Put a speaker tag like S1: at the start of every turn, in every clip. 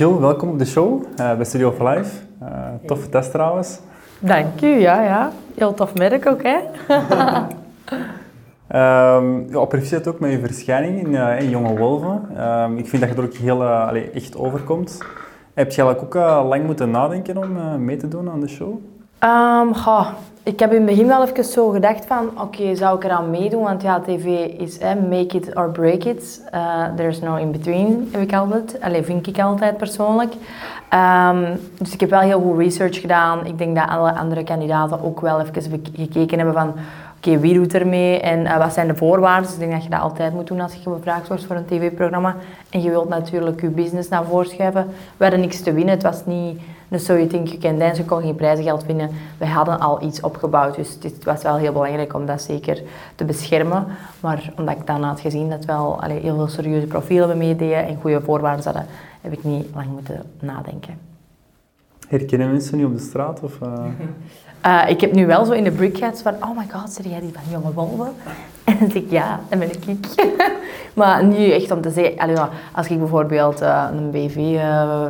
S1: Jill, welkom op de show uh, bij Studio of Life. Uh, toffe test trouwens.
S2: Dank u, ja, ja. Heel tof merk ook, hè?
S1: um, ja, proficiat ook met je verschijning in, uh, in Jonge Wolven. Um, ik vind dat je er ook heel allee, echt overkomt. Heb je eigenlijk ook lang moeten nadenken om mee te doen aan de show?
S2: Um, goh, ik heb in het begin wel even zo gedacht van, oké, zou ik eraan meedoen? Want ja, tv is eh, make it or break it. Uh, there's no in between, heb ik altijd. Alleen vind ik altijd persoonlijk. Um, dus ik heb wel heel goed research gedaan. Ik denk dat alle andere kandidaten ook wel even gekeken hebben van, oké, wie doet er mee en uh, wat zijn de voorwaarden? Dus ik denk dat je dat altijd moet doen als je gevraagd wordt voor een tv-programma. En je wilt natuurlijk je business naar voren schuiven. We hadden niks te winnen. Het was niet dus So You Think You Can Dance, je kon geen prijzengeld winnen. We hadden al iets opgebouwd, dus het was wel heel belangrijk om dat zeker te beschermen. Maar omdat ik dan had gezien dat wel allee, heel veel serieuze profielen me meededen en goede voorwaarden hadden, heb ik niet lang moeten nadenken.
S1: Herkennen mensen nu op de straat? Of, uh...
S2: Uh, ik heb nu wel zo in de brickheads van, oh my god, zeg jij die van Jonge Wolven? En dan zeg ik, ja, dan ben ik ik. maar nu echt om te zeggen, als ik bijvoorbeeld uh, een BV, uh,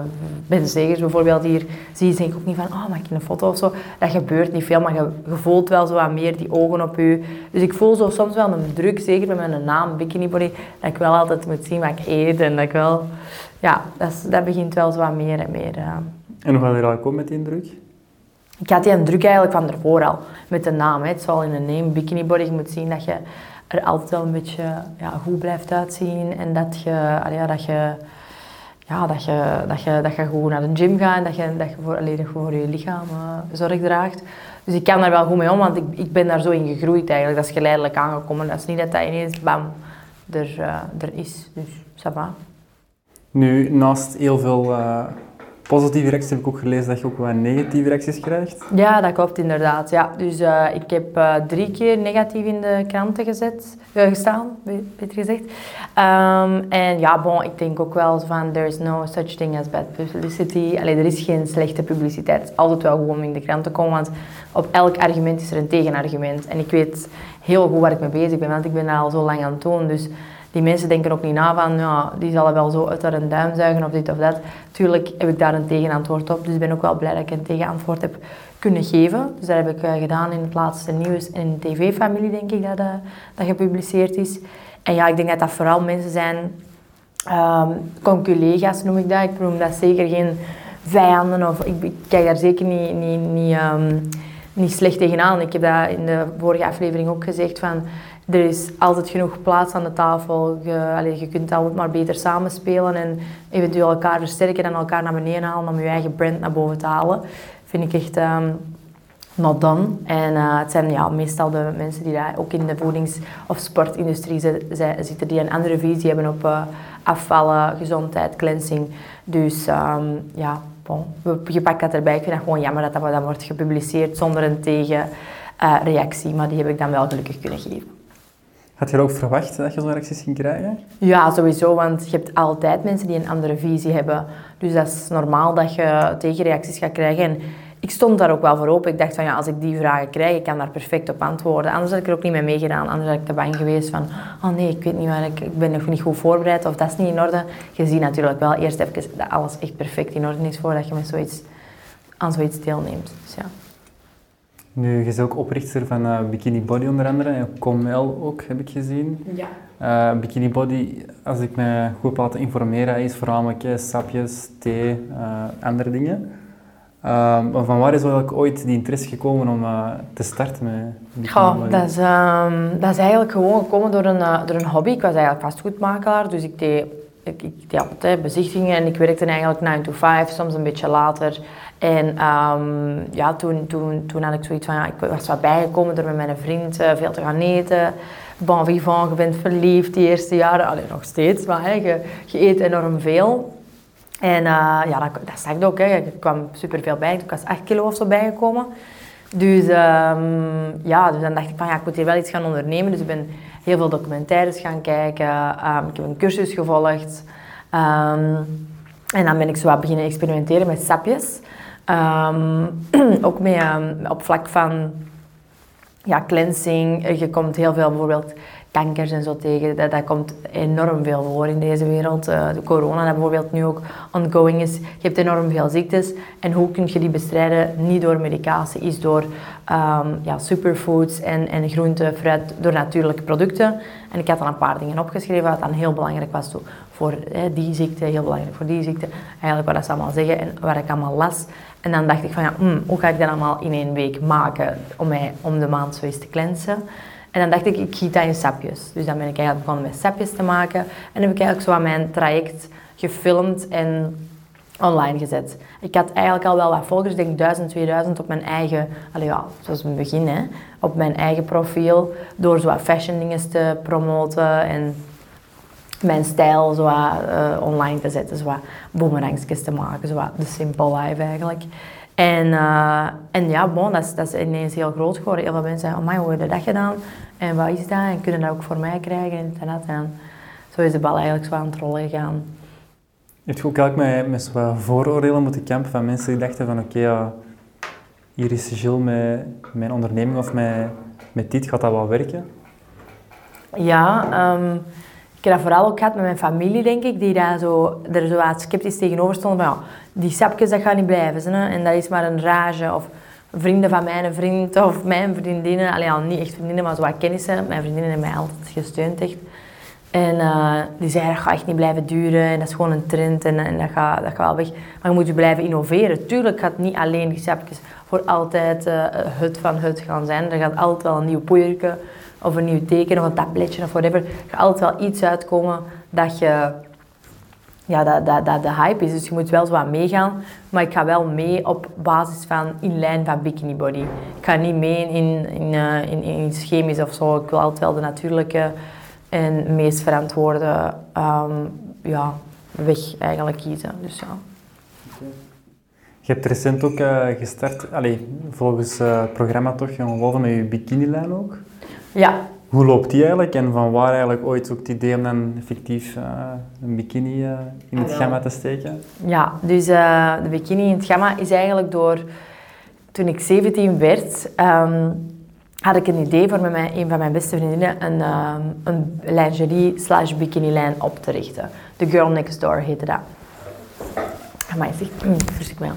S2: Ben Zegers bijvoorbeeld hier zie, denk ik ook niet van, oh, mag ik een foto of zo? Dat gebeurt niet veel, maar je, je voelt wel zo wat meer die ogen op je. Dus ik voel zo soms wel een druk, zeker met mijn naam, Bikini Body, dat ik wel altijd moet zien wat ik eet en dat ik wel... Ja, dat, begint wel zo wat meer en meer.
S1: En hoe gaat het er komen met die druk?
S2: Ik had die druk eigenlijk van ervoor al, met de naam. Hè. Het zal in een name bikini body. Je moet zien dat je er altijd wel een beetje ja, goed blijft uitzien. En dat je, dat je, ja, dat je, dat je, dat je gewoon naar de gym gaat en dat je, dat je voor, alleen voor je lichaam uh, zorg draagt. Dus ik kan daar wel goed mee om, want ik, ik ben daar zo in gegroeid eigenlijk. Dat is geleidelijk aangekomen. Dat is niet dat dat ineens bam er, uh, er is. Dus ça va.
S1: Nu, naast heel veel uh, positieve reacties heb ik ook gelezen dat je ook wat negatieve reacties krijgt.
S2: Ja, dat klopt inderdaad. Ja. Dus uh, ik heb uh, drie keer negatief in de kranten gezet, uh, gestaan, beter gezegd. Um, en ja, bon, ik denk ook wel van, there is no such thing as bad publicity. Allee, er is geen slechte publiciteit. Het is altijd wel om in de krant te komen, want op elk argument is er een tegenargument. En ik weet heel goed waar ik mee bezig ben, want ik ben al zo lang aan het doen. Dus die mensen denken ook niet na van, ja, die zullen wel zo uit haar duim zuigen of dit of dat. Tuurlijk heb ik daar een tegenantwoord op, dus ik ben ook wel blij dat ik een tegenantwoord heb kunnen geven. Dus dat heb ik uh, gedaan in het laatste nieuws en in de tv-familie, denk ik, dat, uh, dat gepubliceerd is. En ja, ik denk dat dat vooral mensen zijn, um, conculega's noem ik dat. Ik noem dat zeker geen vijanden of ik, ik kijk daar zeker niet, niet, niet, um, niet slecht tegenaan. Ik heb dat in de vorige aflevering ook gezegd van er is altijd genoeg plaats aan de tafel. Je, allez, je kunt altijd maar beter samenspelen en eventueel elkaar versterken en elkaar naar beneden halen om je eigen brand naar boven te halen. Vind ik echt um, not done. En uh, het zijn ja, meestal de mensen die daar ook in de voedings- of sportindustrie zitten, die een andere visie hebben op uh, afvallen, gezondheid, cleansing. Dus um, ja, bon, je pakt dat erbij. Ik vind het gewoon jammer dat dat, dat wordt gepubliceerd zonder een tegenreactie, uh, maar die heb ik dan wel gelukkig kunnen geven.
S1: Had je ook verwacht dat je zo'n reacties ging krijgen?
S2: Ja, sowieso, want je hebt altijd mensen die een andere visie hebben. Dus dat is normaal dat je tegenreacties gaat krijgen. En ik stond daar ook wel voor open. Ik dacht van ja, als ik die vragen krijg, ik kan daar perfect op antwoorden. Anders had ik er ook niet mee meegedaan. Anders had ik te bang geweest van, oh nee, ik weet niet waar ik, ik ben nog niet goed voorbereid of dat is niet in orde. Je ziet natuurlijk wel eerst even dat alles echt perfect in orde is voordat je met zoiets, aan zoiets deelneemt. Dus ja.
S1: Nu, je bent ook oprichter van uh, Bikini Body onder andere, en Comel ook, heb ik gezien.
S2: Ja.
S1: Uh, Bikini Body, als ik me goed heb laten informeren, is voornamelijk uh, sapjes, thee, andere dingen. van waar is eigenlijk ooit die interesse gekomen om te starten met Bikini
S2: Goh, Body? Dat is, um, dat is eigenlijk gewoon gekomen door een, door een hobby. Ik was eigenlijk vastgoedmakelaar, dus ik deed, ik, ik deed altijd bezichtigingen en ik werkte eigenlijk 9 to 5, soms een beetje later. En um, ja, toen, toen, toen had ik zoiets van, ja, ik was wat bijgekomen door met mijn vriend uh, veel te gaan eten. Bon vivant, je bent verliefd die eerste jaren. Alleen nog steeds, maar hè, je, eet enorm veel. En uh, ja, dat, dat zag ik ook. Hè. Ik kwam superveel bij. Ik was 8 kilo of zo bijgekomen. Dus, um, ja, dus dan dacht ik van, ja, ik moet hier wel iets gaan ondernemen. Dus ik ben heel veel documentaires gaan kijken. Um, ik heb een cursus gevolgd. En dan ben ik zo wat beginnen experimenteren met sapjes. Um, ook mee, um, op vlak van ja, cleansing. Je komt heel veel bijvoorbeeld kankers en zo tegen. Dat, dat komt enorm veel voor in deze wereld. Uh, de corona dat bijvoorbeeld nu ook ongoing is. Je hebt enorm veel ziektes. En hoe kun je die bestrijden? Niet door medicatie, is door um, ja, superfoods en, en groente, fruit, door natuurlijke producten. En ik had dan een paar dingen opgeschreven wat dan heel belangrijk was voor hè, die ziekte, heel belangrijk voor die ziekte. Eigenlijk wat ze allemaal zeggen en waar ik allemaal las. En dan dacht ik van ja, mm, hoe ga ik dat allemaal in één week maken om, mij, om de maand zo eens te cleansen. En dan dacht ik, ik giet dat in sapjes. Dus dan ben ik eigenlijk begonnen met sapjes te maken. En heb ik eigenlijk zo mijn traject gefilmd en online gezet. Ik had eigenlijk al wel wat volgers, denk 1000, 2000 op mijn eigen, allee ja, zoals het begin, hè, op mijn eigen profiel. Door zo wat fashion dingen te promoten en mijn stijl zo wat, uh, online te zetten. Zo wat boomerangstjes te maken, zo de simple life eigenlijk. En, uh, en ja, bon, dat, is, dat is ineens heel groot geworden. Heel veel mensen zeggen, oh hoe heb je dat gedaan? En wat is dat? En kunnen dat ook voor mij krijgen? En, dat. en zo is de bal eigenlijk zo aan het rollen gegaan.
S1: Heb je ook eigenlijk met, met zo'n vooroordelen moeten kampen van mensen die dachten van oké, ja, hier is Gilles met mijn onderneming of met, met dit, gaat dat wel werken?
S2: Ja, um, ik heb dat vooral ook gehad met mijn familie, denk ik, die daar zo, er zo wat sceptisch tegenover stonden van ja, die sapjes, dat gaat niet blijven. Hè? En dat is maar een rage. Of vrienden van mijn vriend of mijn vriendinnen, alleen al niet echt vriendinnen, maar zo wat kennissen. Mijn vriendinnen hebben mij altijd gesteund, echt. En uh, die zeiden, dat gaat echt niet blijven duren en dat is gewoon een trend en, en dat, gaat, dat gaat wel weg. Maar je moet je blijven innoveren. Tuurlijk gaat niet alleen die sapjes voor altijd uh, het van het gaan zijn. Er gaat altijd wel een nieuw poeierke of een nieuw teken of een tabletje of whatever. Er gaat altijd wel iets uitkomen dat je ja, dat, dat, dat de hype is. Dus je moet wel zo wat meegaan. Maar ik ga wel mee op basis van in lijn van bikini body. Ik ga niet mee in, in, uh, in, in iets chemisch of zo. Ik wil altijd wel de natuurlijke en meest verantwoorde um, ja, weg eigenlijk kiezen. Dus ja.
S1: Je hebt recent ook uh, gestart, allez, volgens uh, het programma toch, Jong met je bikinilijn ook.
S2: Ja.
S1: Hoe loopt die eigenlijk en van waar eigenlijk ooit ook het idee om dan effectief uh, een bikini in het ah, gamma te steken?
S2: Ja, dus de bikini in het gamma is eigenlijk door, toen ik 17 werd, um, had ik een idee voor met mijn, een van mijn beste vriendinnen een, um, een lingerie slash bikini lijn op te richten. The Girl Next Door heette dat. Maar zegt, mm, verschrik me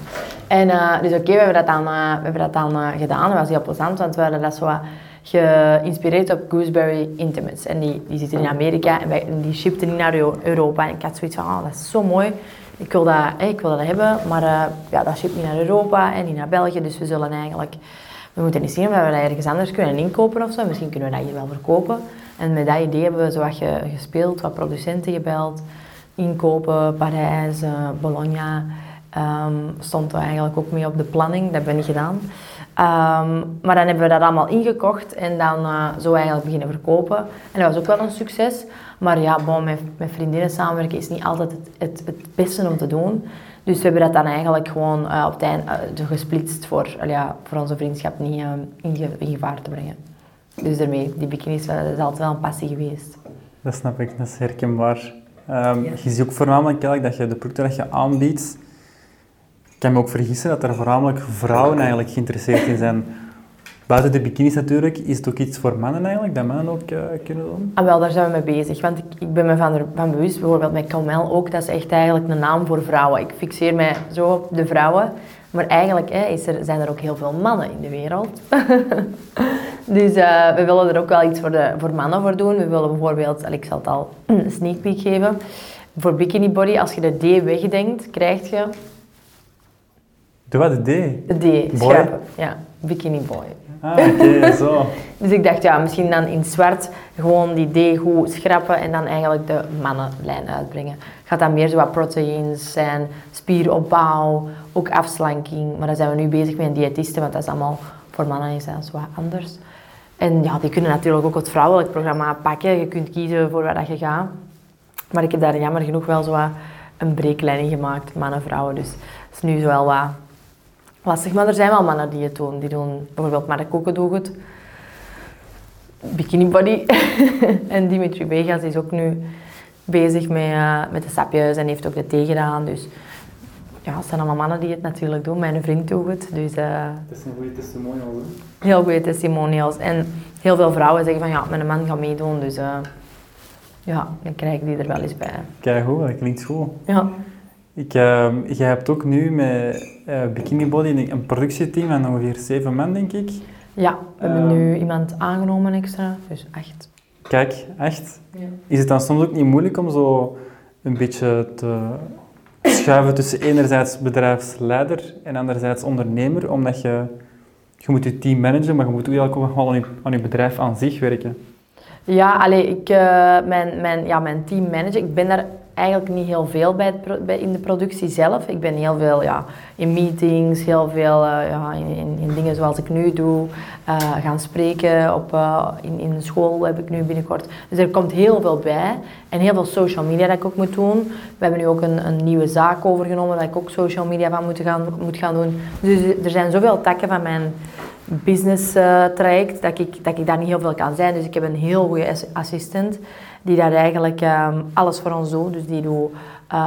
S2: En dus oké, we hebben dat dan, we hebben dat dan gedaan. Dat was heel plezant, want we hadden dat zo geïnspireerd op Gooseberry Intimates. En die, die zitten in Amerika en, wij, die shipten niet naar Europa. En ik had zoiets van, oh, dat is zo mooi. Ik wil dat, ik wil dat hebben, maar ja, dat shipt niet naar Europa en niet naar België. Dus we zullen eigenlijk we moeten eens zien of we dat ergens anders kunnen inkopen of zo. Misschien kunnen we dat hier wel verkopen. En met dat idee hebben we zo wat gespeeld, wat producenten gebeld. Inkopen, Parijs, uh, Bologna. Um, stond er eigenlijk ook mee op de planning, dat hebben we niet gedaan. Um, maar dan hebben we dat allemaal ingekocht en dan uh, zo eigenlijk beginnen verkopen. En dat was ook wel een succes. Maar ja, bon, met, met vriendinnen samenwerken is niet altijd het, het, het beste om te doen. Dus we hebben dat dan eigenlijk gewoon uh, op het einde uh, gesplitst voor, ja, voor onze vriendschap niet in, in, gevaar te brengen. Dus daarmee, die bikini is, is altijd wel een passie geweest.
S1: Dat snap ik, dat is herkenbaar. Um, Je ziet ook voornamelijk dat je de producten dat je aanbiedt, kan me ook vergissen dat er voornamelijk vrouwen eigenlijk geïnteresseerd in zijn Buiten de bikinis natuurlijk, is het ook iets voor mannen eigenlijk, dat mannen ook uh, kunnen doen?
S2: Ah, wel, daar zijn we mee bezig. Want ik, ik ben me van, van bewust, bijvoorbeeld met Calmel ook, dat is echt eigenlijk een naam voor vrouwen. Ik fixeer mij zo op de vrouwen. Maar eigenlijk hè, is er, zijn er ook heel veel mannen in de wereld. dus uh, we willen er ook wel iets voor, de, voor mannen voor doen. We willen bijvoorbeeld, ik zal het al een sneak peek geven. Voor bikini body, als je de D wegdenkt, krijg je...
S1: De wat, de D?
S2: De D, schrappen. Ja, bikini boy.
S1: Ah, oké, zo.
S2: dus ik dacht, ja, misschien dan in zwart gewoon die D goed schrappen en dan eigenlijk de mannenlijn uitbrengen. Gaat dan meer zo wat proteïnes zijn, spieropbouw, ook afslanking. Maar dan zijn we nu bezig met een diëtiste, want dat is allemaal voor mannen is dat wat anders. En ja, die kunnen natuurlijk ook het vrouwelijk programma pakken. Je kunt kiezen voor waar je gaat. Maar ik heb daar jammer genoeg wel zo een breeklijn in gemaakt, mannen vrouwen. Dus het is nu zo wel wat lastig. Maar er zijn wel mannen die het doen. Die doen bijvoorbeeld Mark Koken doet het. Bikini Body. en Dimitri Vegas is ook nu bezig met, uh, met de sapjes en heeft ook de thee gedaan. Dus ja, het zijn allemaal mannen die het natuurlijk doen. Mijn vriend doet het. Dus, uh,
S1: het is een goede testimonial. Hè?
S2: Heel goede testimonials. En heel veel vrouwen zeggen van ja, mijn man gaat meedoen. Dus uh, ja, dan krijg ik die er wel eens bij.
S1: Kijk goed, dat klinkt goed.
S2: Ja.
S1: Ik, uh, jij hebt ook nu met Bikini Body een productieteam van ongeveer zeven man, denk ik.
S2: Ja, we hebben nu iemand aangenomen extra, dus echt.
S1: Kijk, echt. Ja. Is het dan soms ook niet moeilijk om zo een beetje te schuiven tussen enerzijds bedrijfsleider en anderzijds ondernemer, omdat je, je moet je team managen, maar je moet ook wel aan je, aan je bedrijf aan zich werken.
S2: Ja, alleen ik, uh, mijn, mijn, ja, mijn team managen, ik ben daar eigenlijk niet heel veel bij, bij, in de productie zelf. Ik ben heel veel ja, in meetings, heel veel uh, ja, in, in, dingen zoals ik nu doe. Uh, gaan spreken op, uh, in, in school heb ik nu binnenkort. Dus er komt heel veel bij. En heel veel social media dat ik ook moet doen. We hebben nu ook een, een nieuwe zaak overgenomen dat ik ook social media van moet gaan, moet gaan doen. Dus er zijn zoveel takken van mijn business traject dat ik, dat ik daar niet heel veel kan zijn. Dus ik heb een heel goede assistent die daar eigenlijk um, alles voor ons doet. Dus die doet um,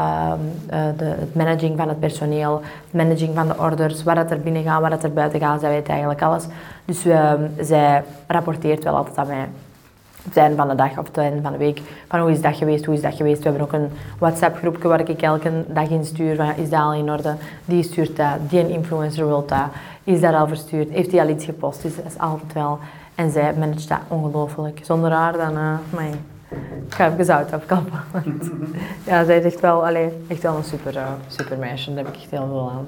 S2: uh, de, het managing van het personeel, het managing van de orders, waar het er binnen gaat, waar het er buiten gaat. Zij weet eigenlijk alles. Dus um, zij rapporteert wel altijd aan mij op het einde van de dag of het einde van de week. Van hoe is dat geweest, hoe is dat geweest. We hebben ook een WhatsApp groepje waar ik elke dag in stuur. Van, is dat al in orde? Die stuurt dat. Die influencer wil dat. Is dat al verstuurd? Heeft hij al iets gepost? Dus dat is altijd wel. En zij managt dat ongelooflijk. Zonder haar dan... Uh, ik ga even zout afkappen. ja, zij is echt wel, allez, echt wel een super, uh, super meisje. Daar heb ik echt heel veel aan.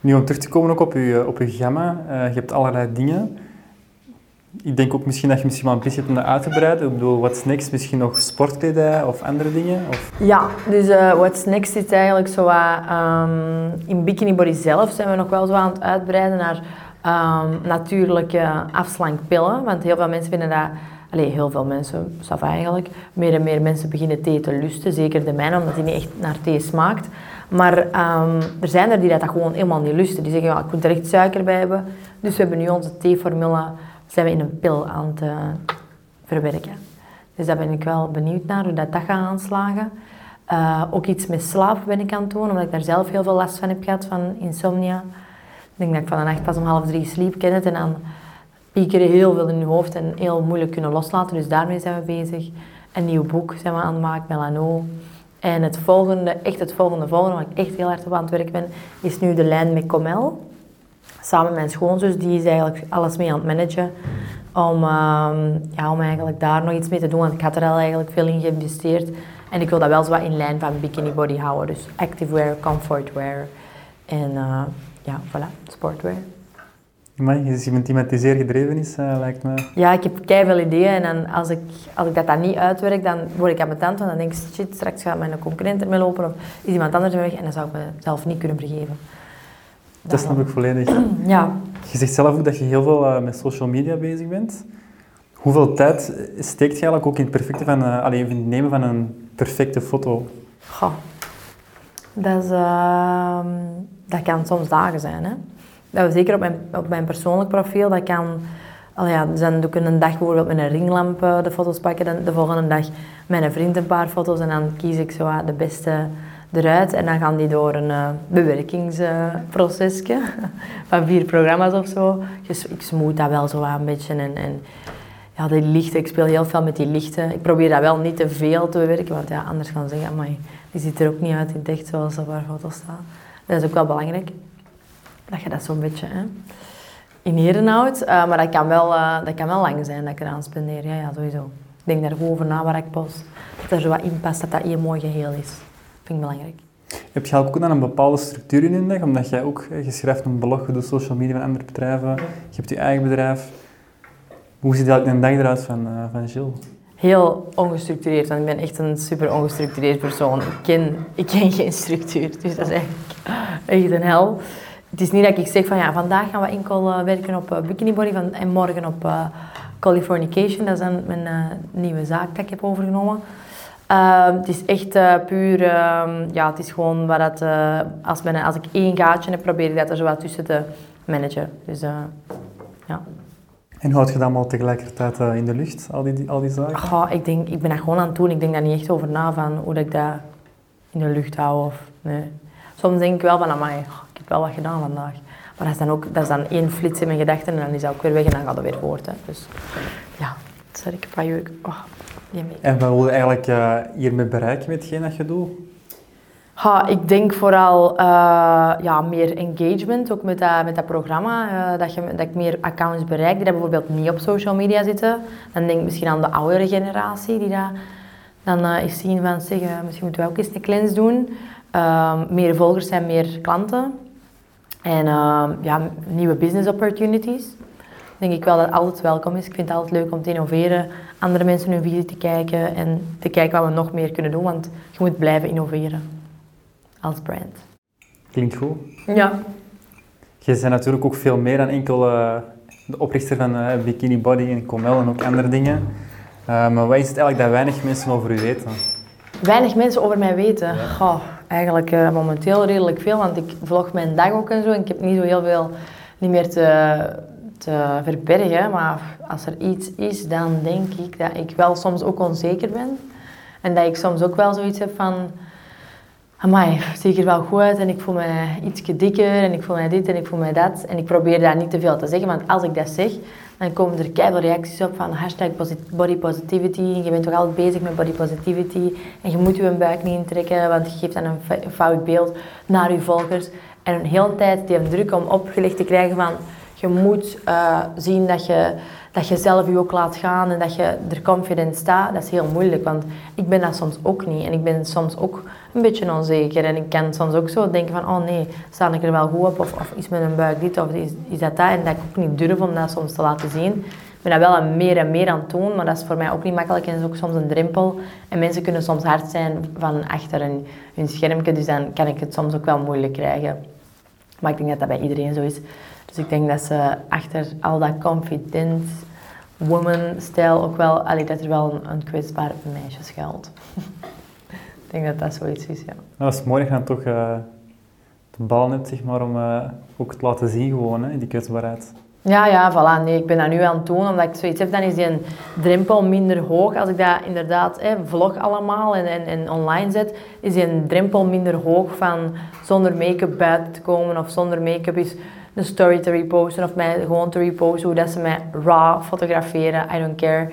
S1: Nu om terug te komen ook op je, op je gamma. Uh, je hebt allerlei dingen. Ik denk ook misschien dat je misschien wel een beetje hebt om dat uit te breiden. Ik bedoel, what's next? Misschien nog sportkledij of andere dingen? Of?
S2: Ja, dus uh, what's next is eigenlijk zo um, in Bikini Body zelf zijn we nog wel zo aan het uitbreiden naar um, natuurlijke afslankpillen. Want heel veel mensen vinden dat Allee, heel veel mensen, saf eigenlijk. Meer en meer mensen beginnen thee te lusten. Zeker de mijne, omdat die niet echt naar thee smaakt. Maar um, er zijn er die dat gewoon helemaal niet lusten. Die zeggen, ja, ik moet er echt suiker bij hebben. Dus we hebben nu onze theeformule zijn we in een pil aan het verwerken. Dus daar ben ik wel benieuwd naar, hoe dat, dat gaat aanslagen. Uh, ook iets met slaap ben ik aan het doen, omdat ik daar zelf heel veel last van heb gehad, van insomnia. Ik denk dat ik van de nacht pas om half drie sliep, ken het. En dan piekeren heel veel in je hoofd en heel moeilijk kunnen loslaten. Dus daarmee zijn we bezig. Een nieuw boek zijn we aan het maken, Melano. En het volgende, echt het volgende, volgende, waar ik echt heel hard op aan het werk ben, is nu de lijn met Comel. Samen met mijn schoonzus, die is eigenlijk alles mee aan het managen. Om, uh, ja, om eigenlijk daar nog iets mee te doen, want ik had er al eigenlijk veel in geïnvesteerd. En ik wil dat wel zo wat in lijn van bikini body houden. Dus activewear, comfortwear en uh, ja, voilà, sportwear.
S1: Maar je bent iemand die zeer gedreven is, uh, lijkt me.
S2: Ja, ik heb veel ideeën en dan, als, ik, als ik dat dan niet uitwerk, dan word ik aan mijn tand, want dan denk ik, shit, straks gaat mijn concurrent ermee lopen of is iemand anders weg en dan zou ik mezelf niet kunnen vergeven.
S1: Dat snap ik volledig.
S2: ja.
S1: Je zegt zelf ook dat je heel veel uh, met social media bezig bent. Hoeveel tijd steekt je eigenlijk ook in het, perfecte van, uh, alleen, in het nemen van een perfecte foto?
S2: Goh. Dat, is, uh, dat kan soms dagen zijn, hè. Dat zeker op mijn, op mijn persoonlijk profiel, dat kan... Al ja, dan doe ik een dag bijvoorbeeld met een ringlamp eh, de foto's pakken. Dan de volgende dag met een vriend een paar foto's. En dan kies ik zo de beste eruit. En dan gaan die door een uh, bewerkingsprocesje van vier programma's of zo. Dus ik smoot dat wel zo een beetje. En, en ja, die lichten, ik speel heel veel met die lichten. Ik probeer dat wel niet te veel te bewerken, want ja, anders gaan ze zeggen, maar die ziet er ook niet uit in het echt zoals op haar foto's staat. Dat is ook wel belangrijk dat je dat zo'n beetje hè, in heren houdt. Uh, maar dat kan, wel, uh, dat kan wel lang zijn dat ik eraan spendeer. Ja, ja, sowieso. Ik denk daar over na waar ik post. Dat er zo wat in past, dat dat één mooi geheel is. Dat vind ik belangrijk.
S1: Heb je ook dan een bepaalde structuur in je dag? Omdat jij ook, je schrijft een blog, je doet social media van andere bedrijven, je hebt je eigen bedrijf. Hoe ziet dat een dag eruit van, uh, van Gilles?
S2: Heel ongestructureerd, want ik ben echt een super ongestructureerd persoon. Ik ken, ik ken geen structuur, dus dat is eigenlijk echt een hel het is niet dat ik zeg van ja, vandaag gaan we enkel uh, werken op uh, Bikini Body van, en morgen op uh, Californication. Dat is dan mijn nieuwe zaak dat ik heb overgenomen. Ehm, het is echt puur, ehm, ja, het is gewoon wat dat, als, men, als ik één gaatje heb, probeer ik dat er zo wat tussen te managen. Dus ja.
S1: En houd je dat allemaal tegelijkertijd in de lucht, al die, al die zaken?
S2: Goh, ik, denk, ik ben dat gewoon aan het doen. Ik denk daar niet echt over na van hoe dat ik dat in de lucht hou. Of, nee soms denk ik wel van, amai, ik heb wel wat gedaan vandaag. Maar dat is dan ook dat is dan één flits in mijn gedachten en dan is dat ook weer weg en dan gaat het weer voort. Hè. Dus ja, sorry, ik heb een jeuk. Oh,
S1: en wat wil je eigenlijk uh, hiermee bereiken met hetgeen dat je doet?
S2: Ha, ik denk vooral uh, ja, meer engagement, ook met dat, met dat programma. Uh, dat, je, dat ik meer accounts bereik die dat bijvoorbeeld niet op social media zitten. Dan denk ik misschien aan de oudere generatie die dat dan uh, eens zien van zeggen, misschien moeten we ook eens een cleanse doen. Ehm, meer volgers zijn meer klanten. En ehm, ja, nieuwe business opportunities. Denk ik wel dat altijd welkom is. Ik vind het altijd leuk om te innoveren, andere mensen hun visie te kijken en te kijken wat we nog meer kunnen doen, want je moet blijven innoveren als brand.
S1: Klinkt goed.
S2: Ja.
S1: Je bent natuurlijk ook veel meer dan enkel uh, de oprichter van uh, Bikini Body en Comel en ook andere dingen. Uh, maar wat is het eigenlijk dat weinig mensen over u weten?
S2: Weinig mensen over mij weten? Goh, eigenlijk momenteel redelijk veel, want ik vlog mijn dag ook en zo ik heb niet zo heel veel niet meer te, te verbergen. Maar als er iets is, dan denk ik dat ik wel soms ook onzeker ben. En dat ik soms ook wel zoiets heb van amai, zie er wel goed uit en ik voel me iets dikker en ik voel mij dit en ik voel mij dat. En ik probeer daar niet te veel te zeggen, want als ik dat zeg, dan komen er keihard reacties op van hashtag body positivity. Je bent toch altijd bezig met body positivity en je moet je buik niet intrekken, want je geeft dan een fout beeld naar je volgers. En een hele tijd die druk om opgelegd te krijgen van je moet uh, zien dat je dat je zelf je ook laat gaan en dat je er confident staat, dat is heel moeilijk. Want ik ben dat soms ook niet. En ik ben soms ook een beetje onzeker. En ik kan soms ook zo denken van, oh nee, sta ik er wel goed op? Of, of is mijn buik dit of is, is dat dat? En dat ik ook niet durf om dat soms te laten zien. Ik ben dat wel meer en meer aan het doen, maar dat is voor mij ook niet makkelijk en dat is ook soms een drempel. En mensen kunnen soms hard zijn van achter hun, hun schermpje, dus dan kan ik het soms ook wel moeilijk krijgen. Maar ik denk dat dat bij iedereen zo is. Dus ik denk dat ze achter al dat confident woman-stijl ook wel, allee, dat er wel een, een kwetsbaar meisje schuilt. ik denk dat dat zoiets is, ja.
S1: Dat is mooi dat je dan toch uh, de bal hebt, zeg maar, om uh, ook te laten zien gewoon, hè, die kwetsbaarheid.
S2: Ja, ja, voilà. Nee, ik ben dat nu aan het doen, omdat ik zoiets heb, dan is die een drempel minder hoog. Als ik dat inderdaad hè, vlog allemaal en, en, en online zet, is die een drempel minder hoog van zonder make-up buiten te komen of zonder make-up is de story te reposten of mij gewoon te reposten, hoe dat ze mij raw fotograferen, I don't care.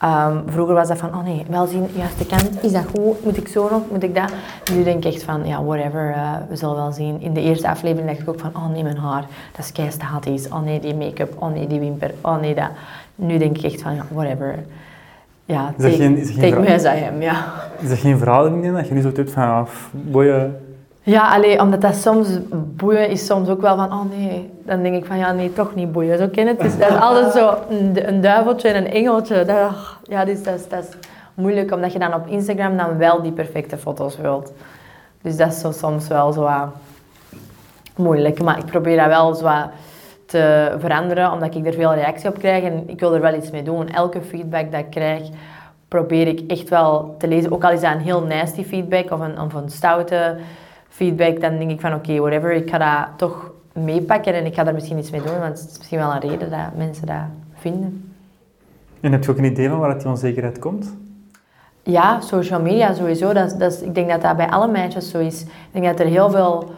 S2: Ehm, vroeger was dat van, oh nee, wel zien, juiste kant, is dat goed? Moet ik zo nog, moet ik dat? Nu denk ik echt van, ja, whatever, uh, we zullen wel zien. In de eerste aflevering dacht ik ook van, oh nee, mijn haar, dat is kei statisch. Oh nee, die make-up, oh nee, die wimper, oh nee, dat. Nu denk ik echt van, ja, whatever. Ja,
S1: is take, geen, is
S2: take me as I am, ja.
S1: Is dat geen verhouding in dat je nu zo doet van, af, boeien
S2: ja, alleen omdat dat soms boeien is soms ook wel van, oh nee, dan denk ik van ja, nee, toch niet boeien. Zo ken het. Dus dat is altijd zo een, een duiveltje en een engeltje. Dat, ja, dus dat, is, dat is moeilijk, omdat je dan op Instagram dan wel die perfecte foto's wilt. Dus dat is zo, soms wel zo moeilijk. Maar ik probeer dat wel zo te veranderen, omdat ik er veel reactie op krijg en ik wil er wel iets mee doen. Elke feedback dat ik krijg, probeer ik echt wel te lezen. Ook al is dat een heel nasty feedback of een, of een stoute feedback, dan denk ik van oké, whatever, ik ga dat toch meepakken en ik ga daar misschien iets mee doen, want het is misschien wel een reden dat mensen dat vinden.
S1: En heb je ook een idee van waar die onzekerheid komt?
S2: Ja, social media sowieso. Dat, dat ik denk dat dat bij alle meisjes zo is. Ik denk dat er heel veel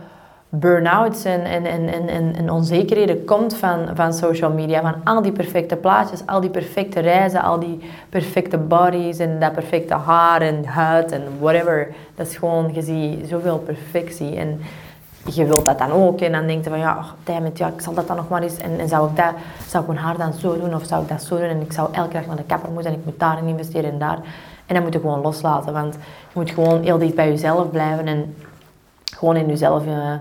S2: burn-outs en, en, en, en, en onzekerheden komt van, van social media. Van al die perfecte plaatjes, al die perfecte reizen, al die perfecte bodies en dat perfecte haar en huid en whatever. Dat is gewoon, je ziet zoveel perfectie. En je wilt dat dan ook. En dan denk je van, ja, damn it, ja, ik zal dat dan nog maar eens. En, en zou, ik dat, zou ik mijn haar dan zo doen of zou ik dat zo doen? En ik zou elke dag naar de kapper moeten en ik moet daarin investeren en daar. En dan moet je gewoon loslaten. Want je moet gewoon heel dicht bij jezelf blijven en gewoon in jezelf... Uh,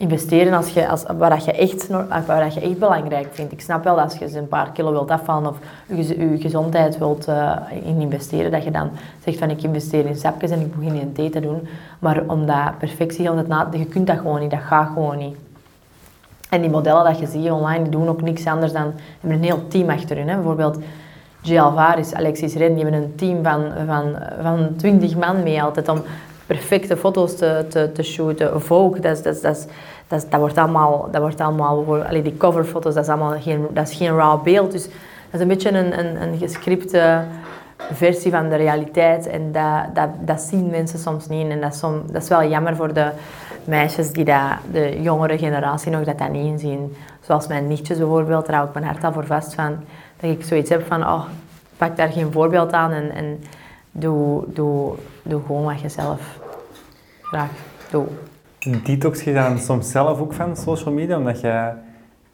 S2: investeren als je, als, waar, dat je echt, waar dat je echt belangrijk vindt. Ik snap wel dat als je een paar kilo wilt afvallen of je, je gezondheid wilt uh, in investeren, dat je dan zegt van ik investeer in sapjes en ik begin in thee te doen. Maar omdat perfectie, omdat na, je kunt dat gewoon niet, dat gaat gewoon niet. En die modellen dat je ziet online, die doen ook niks anders dan, hebben een heel team achter hun. Hè. Bijvoorbeeld G. Alvarez, Alexis Ren, die hebben een team van, van, van 20 man mee altijd om perfecte foto's te, te, te shooten. Vogue, dat, dat, dat, dat, dat wordt allemaal, dat wordt allemaal allee, die coverfoto's, dat is allemaal geen, dat is geen raw beeld. Dus dat is een beetje een, een, een gescripte versie van de realiteit. En dat, dat, dat zien mensen soms niet. En dat is, som, dat is wel jammer voor de meisjes die dat, de jongere generatie nog dat, dat niet inzien. Zoals mijn nichtjes bijvoorbeeld, daar hou ik mijn hart al voor vast van. Dat ik zoiets heb van, oh, pak daar geen voorbeeld aan en, en doe, doe, doe gewoon wat je zelf graag doet.
S1: Detox je dan soms zelf ook van social media, omdat je,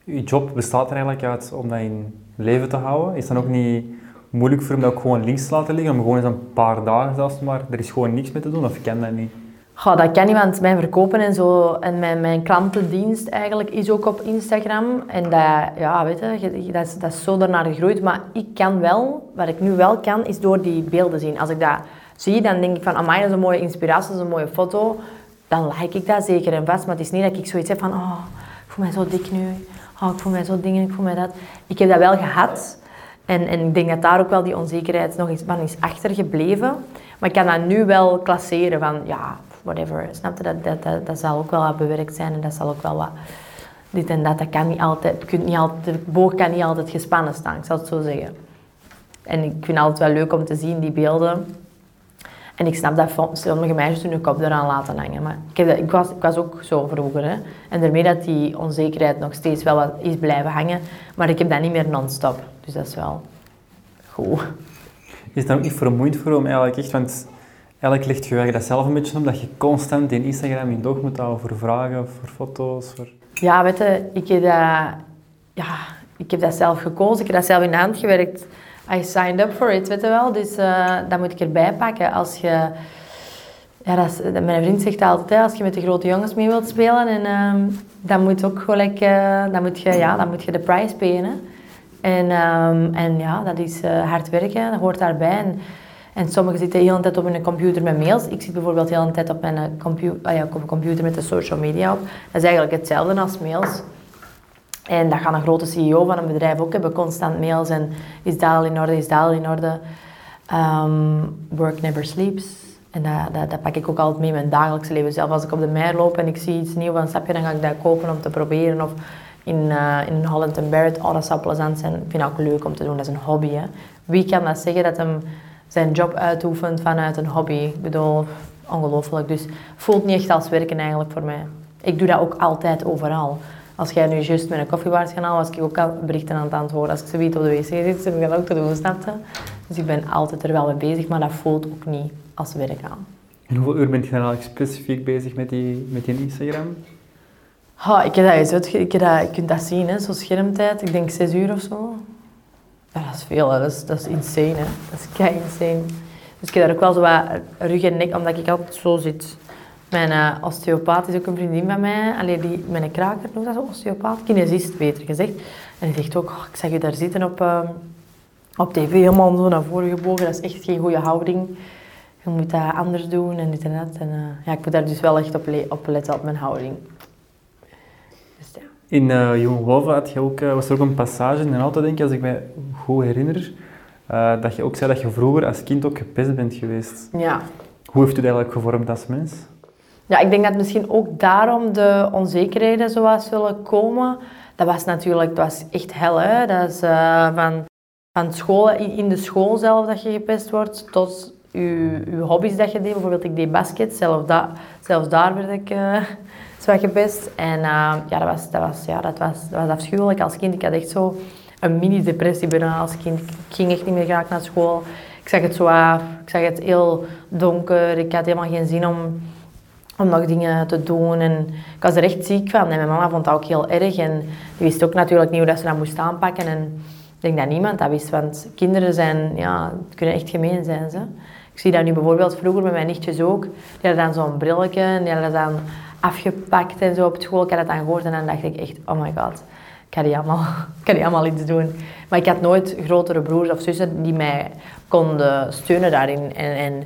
S1: je job bestaat er eigenlijk uit om dat in leven te houden. Is dan ook niet moeilijk voor hem dat ook gewoon links te laten liggen, om gewoon eens een paar dagen zelfs maar, er is gewoon niks mee te doen, of ik ken dat niet?
S2: Goh, dat kan niet, want mijn verkopen en zo en mijn, mijn klantendienst eigenlijk is ook op Instagram. En dat, ja, weet je, dat is, dat is zo daarnaar gegroeid. Maar ik kan wel, wat ik nu wel kan, is door die beelden zien. Als ik dat zie, dan denk ik van, amai, dat is een mooie inspiratie, dat is een mooie foto. Dan like ik dat zeker en vast. Maar het is niet dat ik zoiets heb van, oh, ik voel mij zo dik nu. Oh, ik voel mij zo dingen, ik voel mij dat. Ik heb dat wel gehad. En, en ik denk dat daar ook wel die onzekerheid nog eens van is achtergebleven. Maar ik kan dat nu wel klasseren van, ja, whatever. Snap je? Dat, dat, dat, dat zal ook wel wat bewerkt zijn en dat zal ook wel wat... Dit en dat, dat kan niet altijd... Kunt niet altijd de boog kan niet altijd gespannen staan, ik zal het zo zeggen. En ik vind het altijd wel leuk om te zien, die beelden. En ik snap dat sommige meisjes hun kop eraan laten hangen. Maar ik, heb dat, ik, was, ik was ook zo vroeger. Hè. En daarmee dat die onzekerheid nog steeds wel wat is blijven hangen. Maar ik heb dat niet meer non-stop. Dus dat is wel goed.
S1: Is het dan ook niet vermoeiend voor om eigenlijk echt... Want eigenlijk ligt je dat zelf een beetje op, dat je constant in Instagram in doog moet houden voor vragen, voor foto's, voor...
S2: Ja, weet je, ik heb dat, ja, ik heb dat zelf gekozen, ik heb dat zelf in de hand gewerkt. I signed up for it, weet je wel. Dus uh, dat moet ik erbij pakken. Als je... Ja, dat mijn vriend zegt altijd, hè, als je met de grote jongens mee wilt spelen, en, uh, dan moet ook gelijk, uh, dan moet je, ja, dan moet je de prijs payen. En, um, en ja, dat is uh, hard werken, dat hoort daarbij. En, en sommigen zitten de hele tijd op hun computer met mails. Ik zit bijvoorbeeld de hele tijd mijn ah op computer met de social media op. Dat is eigenlijk hetzelfde als mails. En dat gaat een grote CEO van een bedrijf ook hebben, constant mails en is dat al in orde, is dat al in orde. Um, work never sleeps. En dat, dat, dat, pak ik ook altijd mee in mijn dagelijkse leven. Zelf als ik op de mer loop en ik zie iets nieuws van sapje, dan ga ik dat kopen om te proberen. Of in, uh, in Holland Barrett, oh, dat zou plezant zijn. Ik vind het ook leuk om te doen, dat is een hobby. Hè. Wie kan dat zeggen dat hem zijn job uitoefent vanuit een hobby? Ik bedoel, ongelooflijk. Dus voelt niet echt als werken eigenlijk voor mij. Ik doe dat ook altijd overal. Als jij nu juist met een koffiebar gaat halen, was ik ook al berichten aan het antwoorden. Als ik zoiets op de wc zit, heb ik dat ook te doen, Dus ik ben altijd er wel mee bezig, maar dat voelt ook niet als werk aan.
S1: En hoeveel uur ben je dan eigenlijk specifiek bezig met die, met die Instagram?
S2: Oh, ik heb dat eens uit, ik heb dat, je kunt dat zien, hè, zo schermtijd. Ik denk zes uur of zo. Ja, dat is veel, hè. Dat, is, dat is insane. Hè. Dat is kei insane. Dus ik heb daar ook wel zo wat rug en nek, omdat ik altijd zo zit. Mijn uh, osteopaat is ook een vriendin van mij. Alleen die, mijn kraker noemt dat zo, osteopaat. Kinesist, beter gezegd. En die zegt ook, oh, ik zag je daar zitten op, uh, op tv, helemaal zo naar voren gebogen. Dat is echt geen goede houding. Je moet dat anders doen en dit en dat. En, uh, ja, ik moet daar dus wel echt op, op letten, op mijn houding.
S1: Dus, ja. In uh, Jong Wolven had je ook, was er ook een passage in een auto, denk ik, als ik me goed herinner. dat je ook zei dat je vroeger als kind ook gepest bent geweest.
S2: Ja.
S1: Hoe heeft u dat eigenlijk gevormd als mens?
S2: Ja, ik denk dat misschien ook daarom de onzekerheden zoals zullen komen. Dat was natuurlijk dat was echt hel. Hè? Dat is uh, van, van school, in de school zelf dat je gepest wordt, tot je, je hobby's dat je deed. Bijvoorbeeld, ik deed basket, zelf da, zelfs daar werd ik uh, zwaar gepest. En uh, ja, dat was, dat, was, ja dat, was, dat was afschuwelijk als kind. Ik had echt zo een mini-depressie bijna als kind. Ik ging echt niet meer graag naar school. Ik zag het zo af, ik zag het heel donker. Ik had helemaal geen zin om om nog dingen te doen. En ik was er echt ziek van. En mijn mama vond dat ook heel erg. En die wist ook natuurlijk niet hoe dat ze dat moest aanpakken. En ik denk dat niemand dat wist. Want kinderen zijn, ja, kunnen echt gemeen zijn. Ze. Ik zie dat nu bijvoorbeeld vroeger met mijn nichtjes ook. Die hadden dan zo'n brilletje en die hadden dat dan afgepakt en zo op school. Ik had dat dan gehoord en dan dacht ik echt, oh my god. Ik ga die allemaal, ik ga die allemaal iets doen. Maar ik had nooit grotere broers of zussen die mij konden steunen daarin. En, en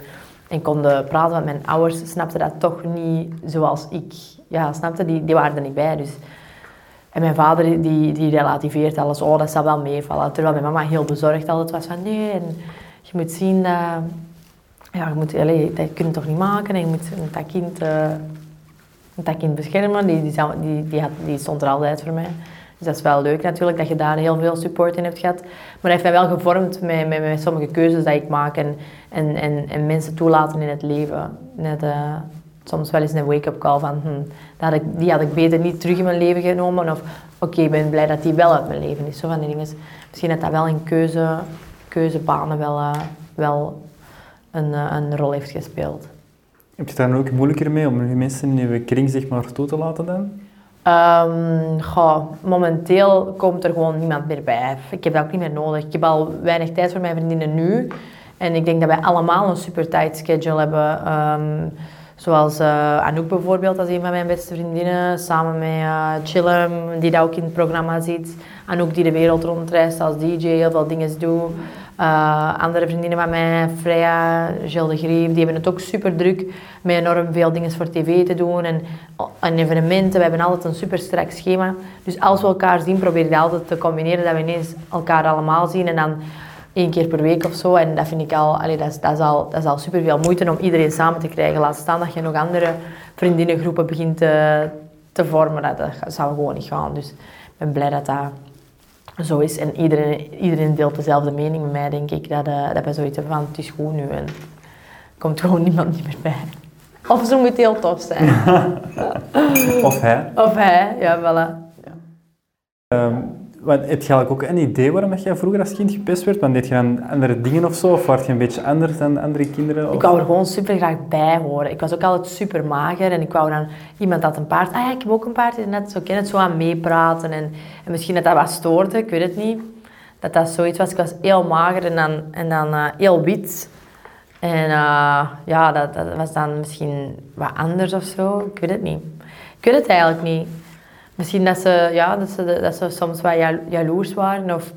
S2: en konden praten met mijn ouders, snapte dat toch niet zoals ik. Ja, snapte, die, die waren er niet bij. Dus. En mijn vader die, die relativeert alles, oh dat zal wel meevallen. Terwijl mijn mama heel bezorgd altijd was van nee, en je moet zien dat, ja, je moet, allez, dat kun toch niet maken en je moet dat kind, uh, dat kind beschermen. Die, die, die, die stond er altijd voor mij. Dus dat is wel leuk natuurlijk, dat je daar heel veel support in hebt gehad. Maar dat heeft mij wel gevormd met, met, met sommige keuzes die ik maak en, en, en, en mensen toelaten in het leven. Net, uh, soms wel eens een wake-up call van, hm, dat ik, die had ik beter niet terug in mijn leven genomen. Of oké, ik ben blij dat die wel uit mijn leven is. Zo van die dingen. Misschien dat dat wel in keuze, keuzebanen wel, uh, wel een, uh, een rol heeft gespeeld.
S1: Heb je daar ook moeilijker mee om mensen in je kring zeg maar toe te laten dan?
S2: Um, goh, momenteel komt er gewoon niemand meer bij. Ik heb dat ook niet meer nodig. Ik heb al weinig tijd voor mijn vriendinnen nu. En ik denk dat wij allemaal een super tight schedule hebben. Um, zoals uh, Anouk bijvoorbeeld, als een van mijn beste vriendinnen. Samen met uh, Chillum, die dat ook in het programma ziet. Anouk die de wereld rondreist als DJ, heel veel dingen doet. Uh, andere vriendinnen van mij, Freya, Gilles de Grief, die hebben het ook super druk met enorm veel dingen voor tv te doen en, en evenementen. We hebben altijd een super strak schema. Dus als we elkaar zien, proberen we altijd te combineren dat we ineens elkaar allemaal zien en dan één keer per week of zo. En dat vind ik al, dat, is, dat, is al, dat is al super veel moeite om iedereen samen te krijgen. Laat staan dat je nog andere vriendinnengroepen begint te, te vormen. Dat, dat zou gewoon niet gaan. Dus ik ben blij dat dat zo is. En iedereen, iedereen deelt dezelfde mening met mij, denk ik. Dat, uh, dat wij zoiets hebben van, het is goed nu. En er komt gewoon niemand niet meer bij. Of ze moet heel tof zijn.
S1: of hij.
S2: Of hij, ja, voilà. Ja.
S1: Um, wat, heb je eigenlijk ook een idee waarom jij vroeger als kind gepest werd? Want deed je dan andere dingen of zo? Of werd je een beetje anders dan andere kinderen? Of?
S2: Ik wou er gewoon super graag bij horen. Ik was ook altijd super mager en ik wou dan iemand had een paard. Ah ja, ik heb ook een paard. net zo ken het zo aan meepraten. En, en misschien dat dat wat stoorde, ik weet het niet. Dat dat zoiets was. Ik was heel mager en dan, en dan uh, heel wit. En uh, ja, dat, dat was dan misschien wat anders of zo. Ik weet het niet. Ik weet het eigenlijk niet. Misschien dat ze, ja, dat ze, dat ze soms wat jaloers waren of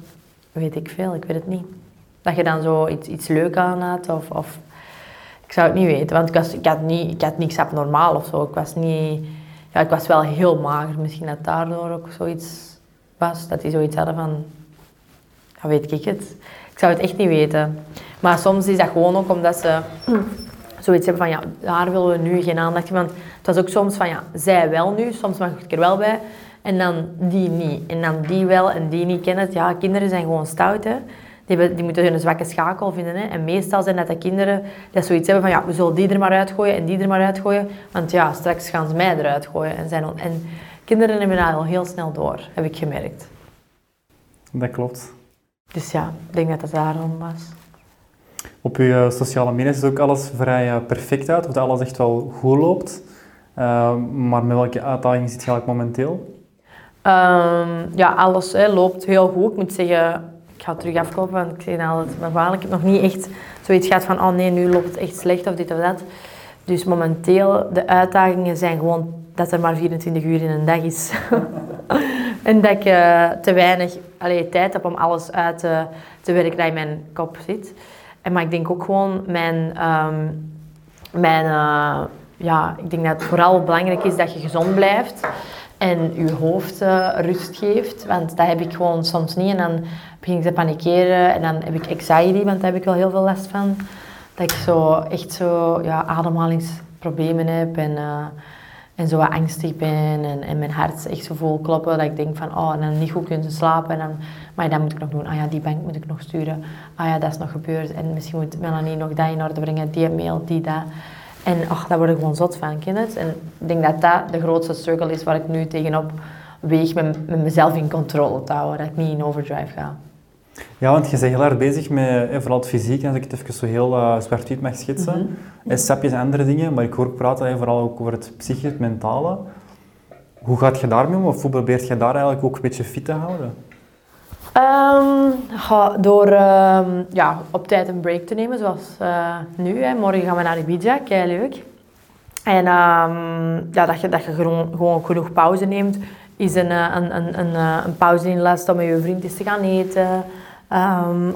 S2: weet ik veel, ik weet het niet. Dat je dan zo iets, iets leuk aan had of, of ik zou het niet weten, want ik, was, ik, had niet, ik had niks abnormaal of zo. Ik was niet, ja, ik was wel heel mager. Misschien dat daardoor ook zoiets was, dat die zoiets hadden van, ja, weet ik het. Ik zou het echt niet weten. Maar soms is dat gewoon ook omdat ze zoiets hebben van, ja, daar willen we nu geen aandacht. Want het was ook soms van, ja, zij wel nu, soms mag ik er wel bij. En dan die niet. En dan die wel en die niet kennen. Ja, kinderen zijn gewoon stout, hè. Die, die moeten hun zwakke schakel vinden. Hè. En meestal zijn dat de kinderen die zoiets hebben van, ja, we zullen die er maar uitgooien en die er maar uitgooien. Want ja, straks gaan ze mij eruit gooien. En, zijn en kinderen hebben dat al heel snel door, heb ik gemerkt.
S1: Dat klopt.
S2: Dus ja, ik denk dat het daarom was.
S1: Op je sociale media is ook alles vrij eh, perfect uit, of dat alles echt wel goed loopt. Uh, maar met welke uitdagingen zit je eigenlijk momenteel?
S2: Um, ja, alles hè, loopt heel goed. Ik moet zeggen, ik ga terug afkopen, want ik zeg altijd, maar vaak, ik heb nog niet echt zoiets gehad van, oh nee, nu loopt het echt slecht of dit of dat. Dus momenteel, de uitdagingen zijn gewoon dat er maar 24 uur in een dag is. en dat ik uh, te weinig allee, tijd heb om alles uit te werken dat in mijn kop zit. En, maar ik denk ook gewoon mijn, um, mijn uh, ja, ik denk dat het vooral belangrijk is dat je gezond blijft en je hoofd uh, rust geeft. Want dat heb ik gewoon soms niet. En dan begin ik te panikeren en dan heb ik anxiety, want daar heb ik wel heel veel last van. Dat ik zo echt zo ja, ademhalingsproblemen heb en, uh, en zo wat angstig ben en, en mijn hart echt zo vol kloppen dat ik denk van oh, en dan niet goed kunnen slapen en dan maar dat moet ik nog doen. Ah ja, die bank moet ik nog sturen. Ah ja, dat is nog gebeurd. En misschien moet Melanie nog dat in orde brengen, die mail, die dat. En ach, daar word ik gewoon zot van, het? En ik denk dat dat de grootste struggle is waar ik nu tegenop weeg met, met mezelf in controle te houden. Dat ik niet in overdrive ga.
S1: Ja, want je bent heel erg bezig met vooral het fysiek, als ik het even zo heel uh, zwart-wit mag schetsen. Mm -hmm. sapjes en andere dingen, maar ik hoor ook praten vooral ook over het psychische, het mentale. Hoe gaat je daarmee om? Of hoe probeert je daar eigenlijk ook een beetje fit te houden?
S2: Um, door um, ja, op tijd een break te nemen, zoals uh, nu. Hè. Morgen gaan we naar Ibiza, kei leuk. En um, ja, dat je, dat je gewoon, gewoon genoeg pauze neemt, is een, eh, een, een, een, eh, een pauze les om met je vriend eens te gaan eten.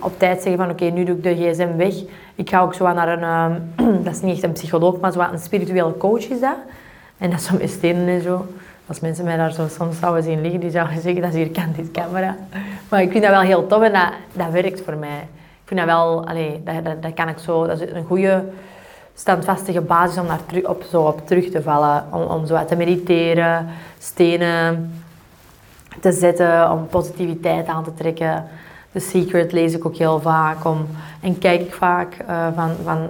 S2: op tijd zeggen van oké, nu doe ik de gsm weg. Ik ga ook zo naar een, dat is niet echt een psycholoog, maar zo een spirituele coach is dat. En dat is zo met stenen en zo. Als mensen mij daar zo soms zouden zien liggen, die zouden zeggen dat is hier kan dit camera. Maar ik vind dat wel heel tof en dat, dat werkt voor mij. Ik vind dat wel, allee, dat, dat, kan ik zo, dat is een goede standvastige basis om daar terug, op, zo op terug te vallen. Om, om zo te mediteren, stenen, te zetten, om positiviteit aan te trekken. The Secret lees ik ook heel vaak om, en kijk ik vaak uh, van, van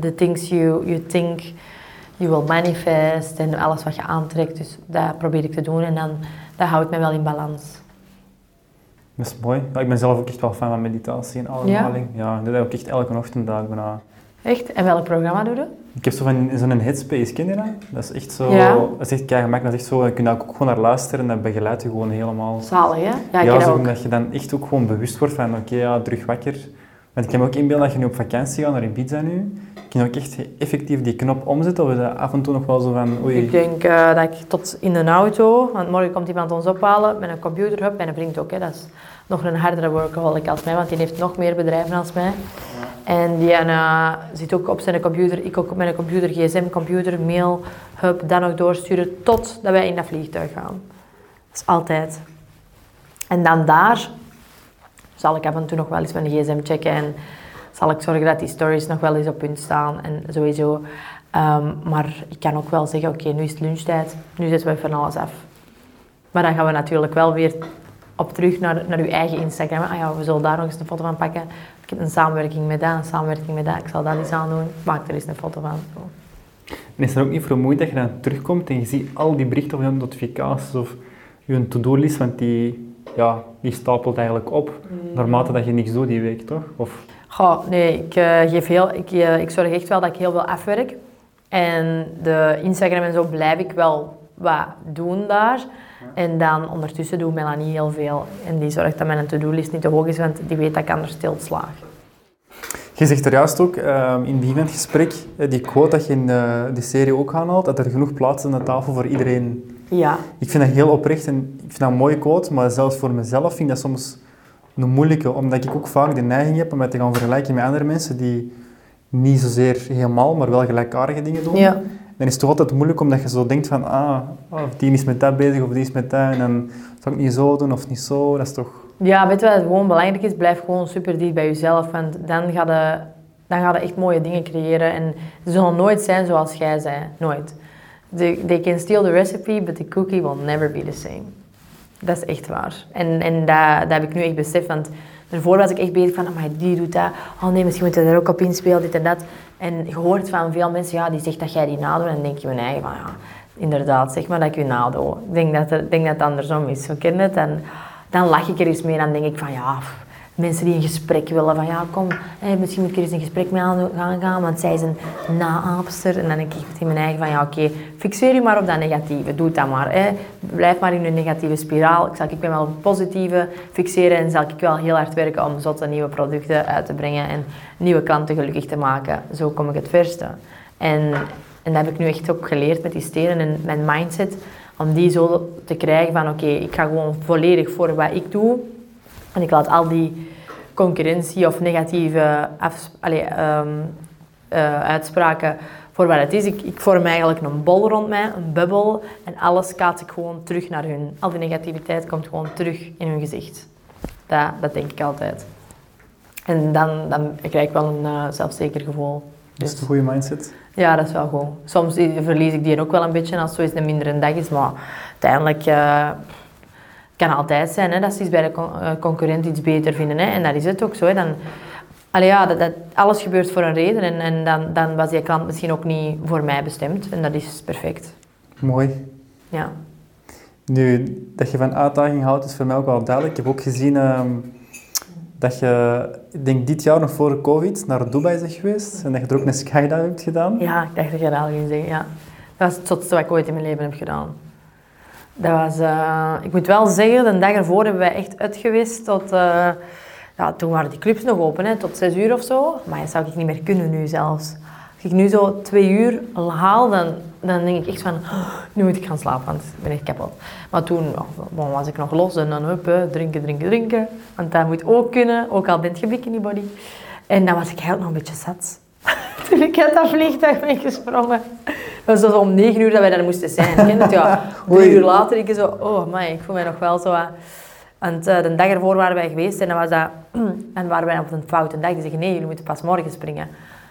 S2: the things you, you think you will manifest en alles wat je aantrekt. Dus dat probeer ik te doen en dan dat houdt mij wel in balans.
S1: Dat is mooi. ik ben zelf ook echt wel fan van meditatie en ademhaling. Ja? ja, dat doe ik echt elke ochtend dag bijna.
S2: Echt? En welk programma doe je?
S1: Ik heb zo van zo'n headspace, ken je dat? Dat is echt zo, ja. dat is echt. Dat is echt zo, je kunt daar ook gewoon naar luisteren en dat begeleidt je gewoon helemaal.
S2: Zalig, hè?
S1: Ja, ik ja zo, dat je dan echt ook gewoon bewust wordt van, oké, ja, terug wakker. Want ik heb ook inbeeld dat je nu op vakantie gaat naar Ibiza nu. Kun je ook echt effectief die knop omzetten? Of is dat af en toe nog wel zo van, oei...
S2: Ik denk uh, dat ik tot in een auto, want morgen komt iemand ons ophalen met een computer, heb, mijn vriend ook, hè, dat is nog een hardere workaholic als mij, want die heeft nog meer bedrijven als mij. En die uh, zit ook op zijn computer, ik ook op mijn computer, gsm-computer, mail, hub, dan nog doorsturen totdat wij in dat vliegtuig gaan. Dat is altijd. En dan daar zal ik af en toe nog wel eens mijn gsm checken en zal ik zorgen dat die stories nog wel eens op punt staan en sowieso. Um, maar ik kan ook wel zeggen, oké, nu is het lunchtijd, nu zetten we van alles af. Maar dan gaan we natuurlijk wel weer op terug naar, naar uw eigen Instagram. Ah ja, we zullen daar nog eens een foto van pakken. Ik heb een samenwerking met dat, een samenwerking met dat. Ik zal dat eens aandoen. Maak er eens een foto van.
S1: En is er ook niet vermoeid dat je dan terugkomt en je ziet al die berichten of je notificaties of je to-do-list, want die, ja, die stapelt eigenlijk op mm. naarmate dat je niks doet die week, toch? Of...
S2: Goh, nee, ik, uh, geef heel, ik, uh, ik zorg echt wel dat ik heel veel afwerk. En de Instagram en zo blijf ik wel wat doen daar. En dan ondertussen doet Melanie heel veel. En die zorgt dat mijn to-do-list niet te hoog is, want die weet dat ik anders stil slaag.
S1: Je zegt er juist ook uh, in die gesprek, eh, die quote dat je in de, de serie ook aanhaalt, dat er genoeg plaats is aan de tafel voor iedereen.
S2: Ja.
S1: Ik vind dat heel oprecht en ik vind dat een mooie quote, maar zelfs voor mezelf vind ik dat soms een moeilijke, omdat ik ook vaak de neiging heb om mij te gaan vergelijken met andere mensen die niet zozeer helemaal, maar wel gelijkaardige dingen doen.
S2: Ja
S1: dan is het toch altijd moeilijk omdat je zo denkt van, ah, of oh, die is met dat bezig of die is met dat en dan zou ik niet zo doen of niet zo, dat is toch...
S2: Ja, weet je wat gewoon belangrijk is? Blijf gewoon super dicht bij jezelf, want dan ga je, dan ga je echt mooie dingen creëren en ze zullen nooit zijn zoals jij zei, nooit. They, they can steal the recipe, but the cookie will never be the same. Dat is echt waar. En, en dat, dat heb ik nu echt beseft, want daarvoor was ik echt bezig van, maar die doet dat. Oh nee, misschien moet je er ook op inspelen, dit en dat. En je hoort van veel mensen, ja, die zegt dat jij die nadoet. En dan denk je van, ja, inderdaad, zeg maar dat ik je nadoe. Ik denk dat, denk dat het andersom is. Zo ken het. En dan lach ik er eens mee en dan denk ik van, ja, mensen die een gesprek willen. Van ja, kom, misschien moet ik er eens een gesprek mee aan gaan gaan, want zij is een naaapster. En dan denk ik in mijn eigen van, ja oké, fixeer je maar op dat negatieve. Doe dat maar. Blijf maar in een negatieve spiraal. Ik zal ik ben wel op het positieve fixeren en zal ik wel heel hard werken om zotte nieuwe producten uit te brengen en nieuwe klanten gelukkig te maken. Zo kom ik het verste. En, en dat heb ik nu echt ook geleerd met die stenen en mijn mindset. Om die zo te krijgen van oké, ik ga gewoon volledig voor wat ik doe en ik laat al die concurrentie of negatieve ehm, eh, uitspraken voor wat het is. Ik, ik, vorm eigenlijk een bol rond mij, een bubbel. En alles kaats ik gewoon terug naar hun. Al die negativiteit komt gewoon terug in hun gezicht. Dat, dat denk ik altijd. En dan, dan krijg ik wel een uh, zelfzeker gevoel.
S1: Dat is een goede mindset.
S2: Ja, dat is wel goed. Soms verlies ik die ook wel een beetje als het zo eens een mindere dag is. Maar uiteindelijk... Uh, kan altijd zijn hè, dat ze iets bij de eh, concurrent iets beter vinden. Hè, en dat is het ook zo. Hè, dan, allee, ja, dat, dat, alles gebeurt voor een reden en, en dan, dan was die klant misschien ook niet voor mij bestemd. En dat is perfect.
S1: Mooi.
S2: Ja.
S1: Nu, dat je van uitdaging houdt is voor mij ook wel duidelijk. Ik heb ook gezien ehm, dat je, ik denk dit jaar nog voor COVID, naar Dubai bent geweest. En dat je er ook een skydive hebt gedaan.
S2: Ja, ik dacht dat je dat al ging zeggen, ja. Dat was het zotste wat ik ooit in mijn leven heb gedaan. Dat was, uh, ik moet wel zeggen, de dag ervoor hebben wij echt uitgewist tot... Uh, ja, toen waren die clubs nog open, hè, tot zes uur of zo. Maar dat zou ik niet meer kunnen nu zelfs. Als ik nu zo twee uur haal, dan, dan denk ik echt van... Oh, nu moet ik gaan slapen, want ik ben echt kapot. Maar toen was ik nog los en dan hup, drinken, drinken, drinken. Want dat moet ook kunnen, ook al bent je body. En dan was ik eigenlijk nog een beetje zat. toen ik uit dat vliegtuig ben gesprongen. Dat was om negen uur dat wij daar moesten zijn. Ken het? Ja, drie uur later, ik zo, oh man, ik voel mij nog wel zo... Want uh, de dag ervoor waren wij geweest en dan was dat... en waren wij op een foute dag. Die zeggen, nee, jullie moeten pas morgen springen.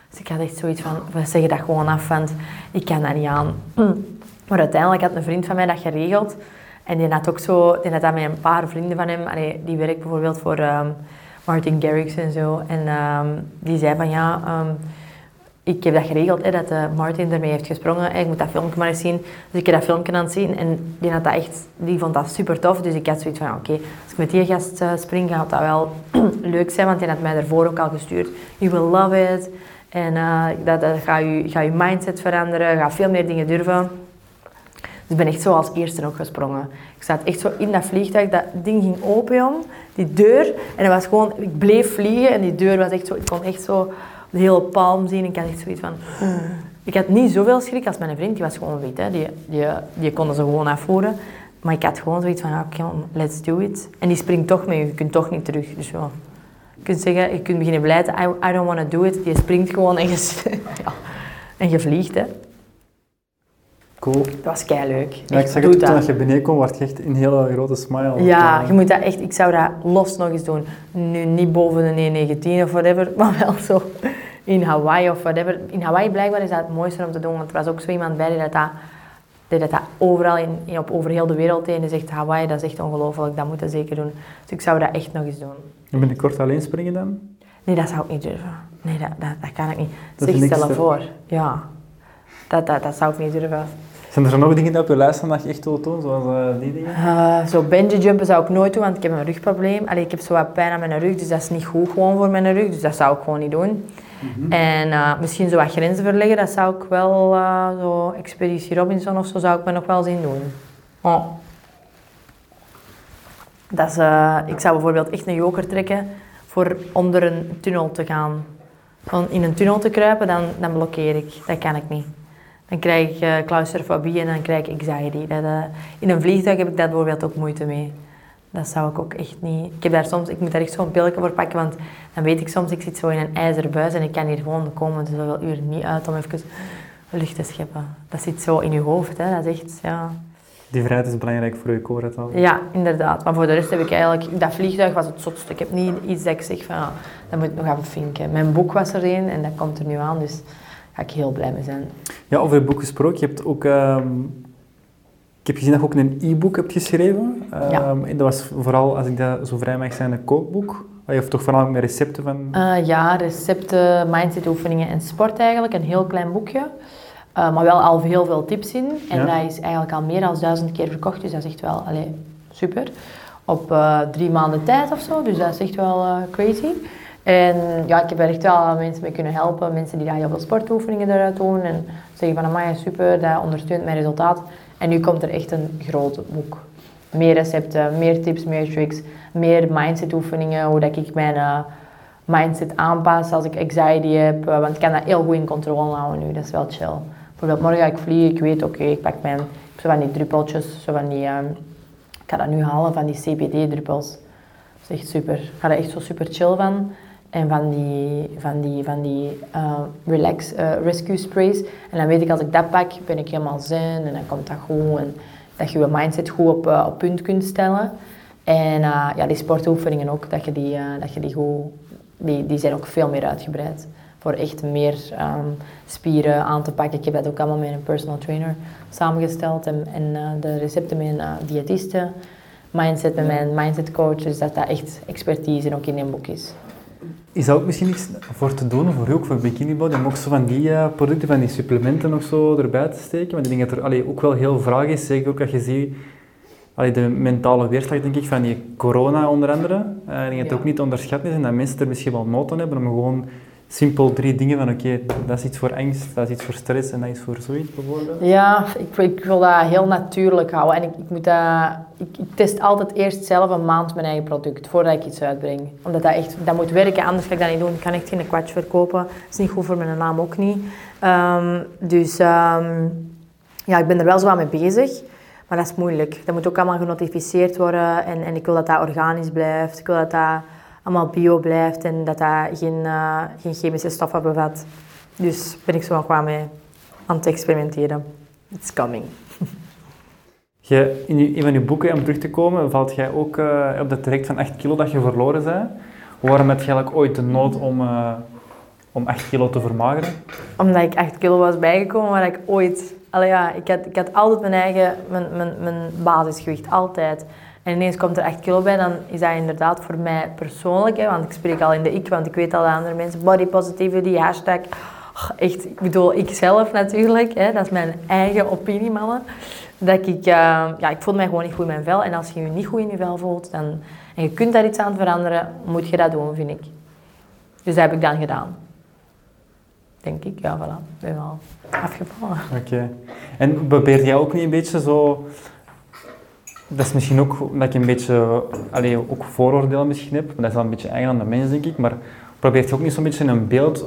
S2: Dus ik had echt zoiets van, we zeggen dat gewoon af, want ik kan dat niet aan. Maar uiteindelijk had een vriend van mij dat geregeld. En die had ook zo, die had dat met een paar vrienden van hem, allee, die werkt bijvoorbeeld voor ehm, Martin Garrix en zo. En ehm, die zei van ja, ehm, ik heb dat geregeld, hè, dat uh, Martin ermee heeft gesprongen. Ik moet dat filmpje maar eens zien. Dus ik heb dat filmpje aan het zien en die, had dat echt, die vond dat super tof. Dus ik had zoiets van, oké, als ik met die gast uh, spring, gaat dat wel leuk zijn. Want die had mij daarvoor ook al gestuurd. You will love it. En uh, dat, dat gaat, je, gaat je mindset veranderen, gaat veel meer dingen durven. Dus ik ben echt zo als eerste ook gesprongen. Ik zat echt zo in dat vliegtuig, dat ding ging open, die deur. En dat was gewoon, ik bleef vliegen en die deur was echt zo, ik kon echt zo de hele palm zien. Ik had echt zoiets van... Ik had niet zoveel schrik als mijn vriend, die was gewoon wit. Hè. Die, die, die konden ze gewoon afvoeren. Maar ik had gewoon zoiets van, oké, okay, let's do it. En die springt toch mee, je kunt toch niet terug. Dus ja, je kunt zeggen, je kunt beginnen blijten, I, I don't want to do it. Die springt gewoon en je, ja, en je vliegt. Hè.
S1: Cool.
S2: Dat was kei leuk.
S1: Ja, ik zag het toen je beneden kwam, werd je echt een hele grote smile.
S2: Ja, je moet dat echt, ik zou dat los nog eens doen. Nu niet boven de 119 of whatever, maar wel zo in Hawaii of whatever. In Hawaii blijkbaar is dat het mooiste om te doen, want er was ook zo iemand bij die dat, die dat, dat overal in, op, over heel de wereld heen zegt Hawaii, dat is echt ongelooflijk, dat moet je zeker doen. Dus ik zou dat echt nog eens doen.
S1: En binnenkort alleen springen dan?
S2: Nee, dat zou ik niet durven. Nee, dat, dat, dat kan ik niet. Dat zeg, stel voor. Ja, dat, dat, dat zou ik niet durven.
S1: Zijn er nog dingen op je lijst staan dat je echt wilt doen, zoals uh, die dingen?
S2: Uh, zo bungee jumpen zou ik nooit doen, want ik heb een rugprobleem. Allee, ik heb zo wat pijn aan mijn rug, dus dat is niet goed gewoon voor mijn rug. Dus dat zou ik gewoon niet doen. -hmm. En uh, misschien zo wat grenzen verleggen, dat zou ik wel, zo Expeditie Robinson of zo, zou ik me nog wel zien doen. Dat is, ik zou bijvoorbeeld echt een joker trekken voor onder een tunnel te gaan. Van in een tunnel te kruipen, dan, dan blokkeer ik. Dat kan ik niet. Dan krijg ik claustrofobie en dan krijg ik anxiety. Dat, in een vliegtuig heb ik daar bijvoorbeeld ook moeite mee. Dat zou ik ook echt niet... Ik, heb daar soms, ik moet daar echt zo'n pilletje voor pakken, want dan weet ik soms, ik zit zo in een ijzeren buis en ik kan hier gewoon komen zoveel uur niet uit om even lucht te scheppen. Dat zit zo in je hoofd, hè. dat is echt... Ja.
S1: Die vrijheid is belangrijk voor je koor al.
S2: Ja, inderdaad. Maar voor de rest heb ik eigenlijk... Dat vliegtuig was het zotste. Ik heb niet iets dat ik zeg van, ja, dat moet ik nog even vinken. Mijn boek was er een en dat komt er nu aan, dus ga ik heel blij mee zijn.
S1: Ja, over het boek gesproken. Je hebt ook... Um, ik heb gezien dat je ook een e-book hebt geschreven. Um, ja. Dat was vooral, als ik dat zo vrij mag zijn, een kookboek. Je hebt toch vooral met recepten van...
S2: Uh, ja, recepten, mindset oefeningen en sport eigenlijk. Een heel klein boekje. Uh, maar wel al heel veel tips in. En ja. dat is eigenlijk al meer dan duizend keer verkocht. Dus dat is echt wel allee, super. Op uh, drie maanden tijd of zo. Dus dat is echt wel crazy. En ja, ik heb er echt wel mensen mee kunnen helpen. Mensen die daar heel veel sportoefeningen eruit doen. En zeggen van, amai, super, dat ondersteunt mijn resultaat. En nu komt er echt een groot boek. Meer recepten, meer tips, meer tricks. Meer mindset oefeningen. Hoe dat ik mijn uh, mindset aanpas als ik anxiety heb. want ik kan dat heel goed in controle houden nu. Dat is wel chill. Bijvoorbeeld morgen ga ik vliegen. Ik weet, oké, ik pak mijn... Zo van die druppeltjes. Zo van die... Um, ik ga dat nu halen van die CBD-druppels. Dat is echt super. Ik ga er echt zo super chill van. En van die, van die, van die uh, relax uh, rescue sprays. En dan weet ik, als ik dat pak, ben ik helemaal zen en dan komt dat goed. En dat je je mindset goed op, uh, op punt kunt stellen. En ja, die sportoefeningen ook, dat je die, dat je die goed... Die, die zijn ook veel meer uitgebreid. Voor echt meer um, spieren aan te pakken. Ik heb dat ook allemaal met een personal trainer samengesteld. En, en de recepten met een diëtiste. Mindset met mijn mindset coach. Dus dat dat echt expertise ook in een boek is.
S1: Is dat ook misschien iets voor te doen, voor u ook, voor Bikini Body, om ook zo van die uh, producten, van die supplementen nog zo erbij te steken? Want ik denk dat er allee, ook wel heel vraag is, zeker ook als je ziet allee, de mentale weerslag denk ik, van die corona onder andere. Uh, ik denk dat het ook niet te onderschatten is en dat mensen er misschien wel nood aan hebben om gewoon simpel drie dingen van oké, dat is iets voor angst, dat is iets voor stress en dat is voor zoiets bijvoorbeeld?
S2: Ja, ik, ik wil dat heel natuurlijk houden en ik, ik moet dat, ik, ik, test altijd eerst zelf een maand mijn eigen product voordat ik iets uitbreng. Omdat dat echt, dat moet werken, anders ga ik dat niet doen. Ik kan echt geen kwatsch verkopen, dat is niet goed voor mijn naam ook niet. Um, dus um, ja, ik ben er wel zo aan mee bezig. Maar dat is moeilijk. Dat moet ook allemaal genotificeerd worden en, en ik wil dat dat organisch blijft. Ik wil dat dat allemaal bio blijft en dat dat geen, uh, geen chemische stoffen bevat. Dus ben ik zo nog mee aan het experimenteren. It's coming.
S1: Je, in een van je boeken, om terug te komen, valt jij ook uh, op dat traject van 8 kilo dat je verloren bent. Waarom heb je eigenlijk ooit de nood om, uh, om 8 kilo te vermageren?
S2: Omdat ik 8 kilo was bijgekomen waar ik ooit... Allee, ja, ik, had, ik had altijd mijn eigen mijn, mijn, mijn basisgewicht, altijd. En ineens komt er 8 kilo bij, dan is dat inderdaad voor mij persoonlijk, hè, want ik spreek al in de ik, want ik weet al dat andere mensen, body positivity, hashtag, echt, ik bedoel, ik zelf natuurlijk, hè, dat is mijn eigen opinie, mannen. Dat ik, uh, ja, ik voel mij gewoon niet goed in mijn vel. En als je je niet goed in je vel voelt, dan, en je kunt daar iets aan veranderen, moet je dat doen, vind ik. Dus dat heb ik dan gedaan. Denk ik, ja, voilà. Ben wel afgevallen.
S1: Oké. En probeer jij ook niet een beetje zo... Dat is misschien ook dat ik een beetje allee, ook vooroordelen misschien heb. Dat is wel een beetje eigen aan de mens, denk ik. Maar probeert ook niet zo'n beetje een beeld...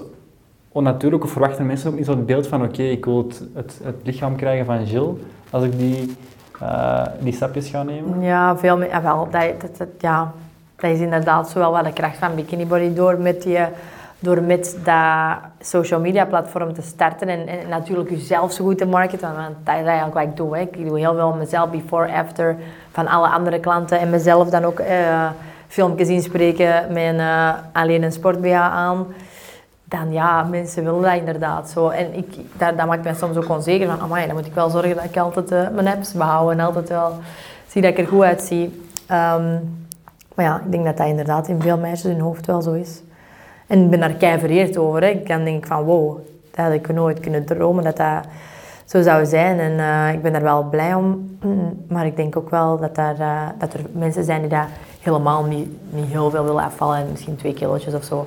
S1: Onnatuurlijk of verwachten mensen ook niet zo'n beeld van oké, ik wil het, het, lichaam krijgen van Jill als ik die, uh, die stapjes ga nemen?
S2: Ja, veel meer. Wel, dat, dat, ja, dat is inderdaad zowel wel de kracht van Bikini Body door met die door met dat social media platform te starten en, natuurlijk jezelf zo goed te marketen, want dat is eigenlijk wat ik doe. Hè. Ik doe heel veel mezelf before, after van alle andere klanten en mezelf dan ook eh, filmpjes inspreken met uh, alleen een sport aan. Dan ja, mensen willen dat inderdaad zo. En ik, dat, dat maakt mij soms ook onzeker van, amai, dan moet ik wel zorgen dat ik altijd uh, mijn apps behoud en altijd wel zie dat ik er goed uitzie. Um, maar ja, ik denk dat dat inderdaad in veel meisjes hun hoofd wel zo is. En ik ben daar kei vereerd over. Hè. Ik kan denk van, wow, dat had ik nooit kunnen dromen dat dat zo zou zijn. En uh, ik ben daar wel blij om. Maar ik denk ook wel dat, daar, uh, dat er mensen zijn die daar helemaal niet, niet heel veel willen afvallen. En misschien twee kilo's of zo.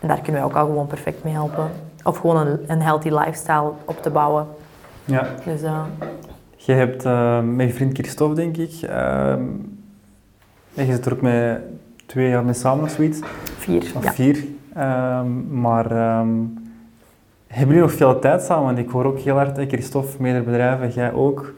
S2: En daar kunnen wij ook al gewoon perfect mee helpen. Of gewoon een, een healthy lifestyle op te bouwen.
S1: Ja.
S2: Dus, uh,
S1: je hebt met je vriend Christophe, denk ik... Ehm, je zit er ook met twee jaar mee samen of zoiets.
S2: Vier,
S1: of
S2: ja.
S1: vier. Um, maar um, hebben jullie nog veel tijd samen? Want ik hoor ook heel hard, Christophe, meerdere bedrijven, jij ook.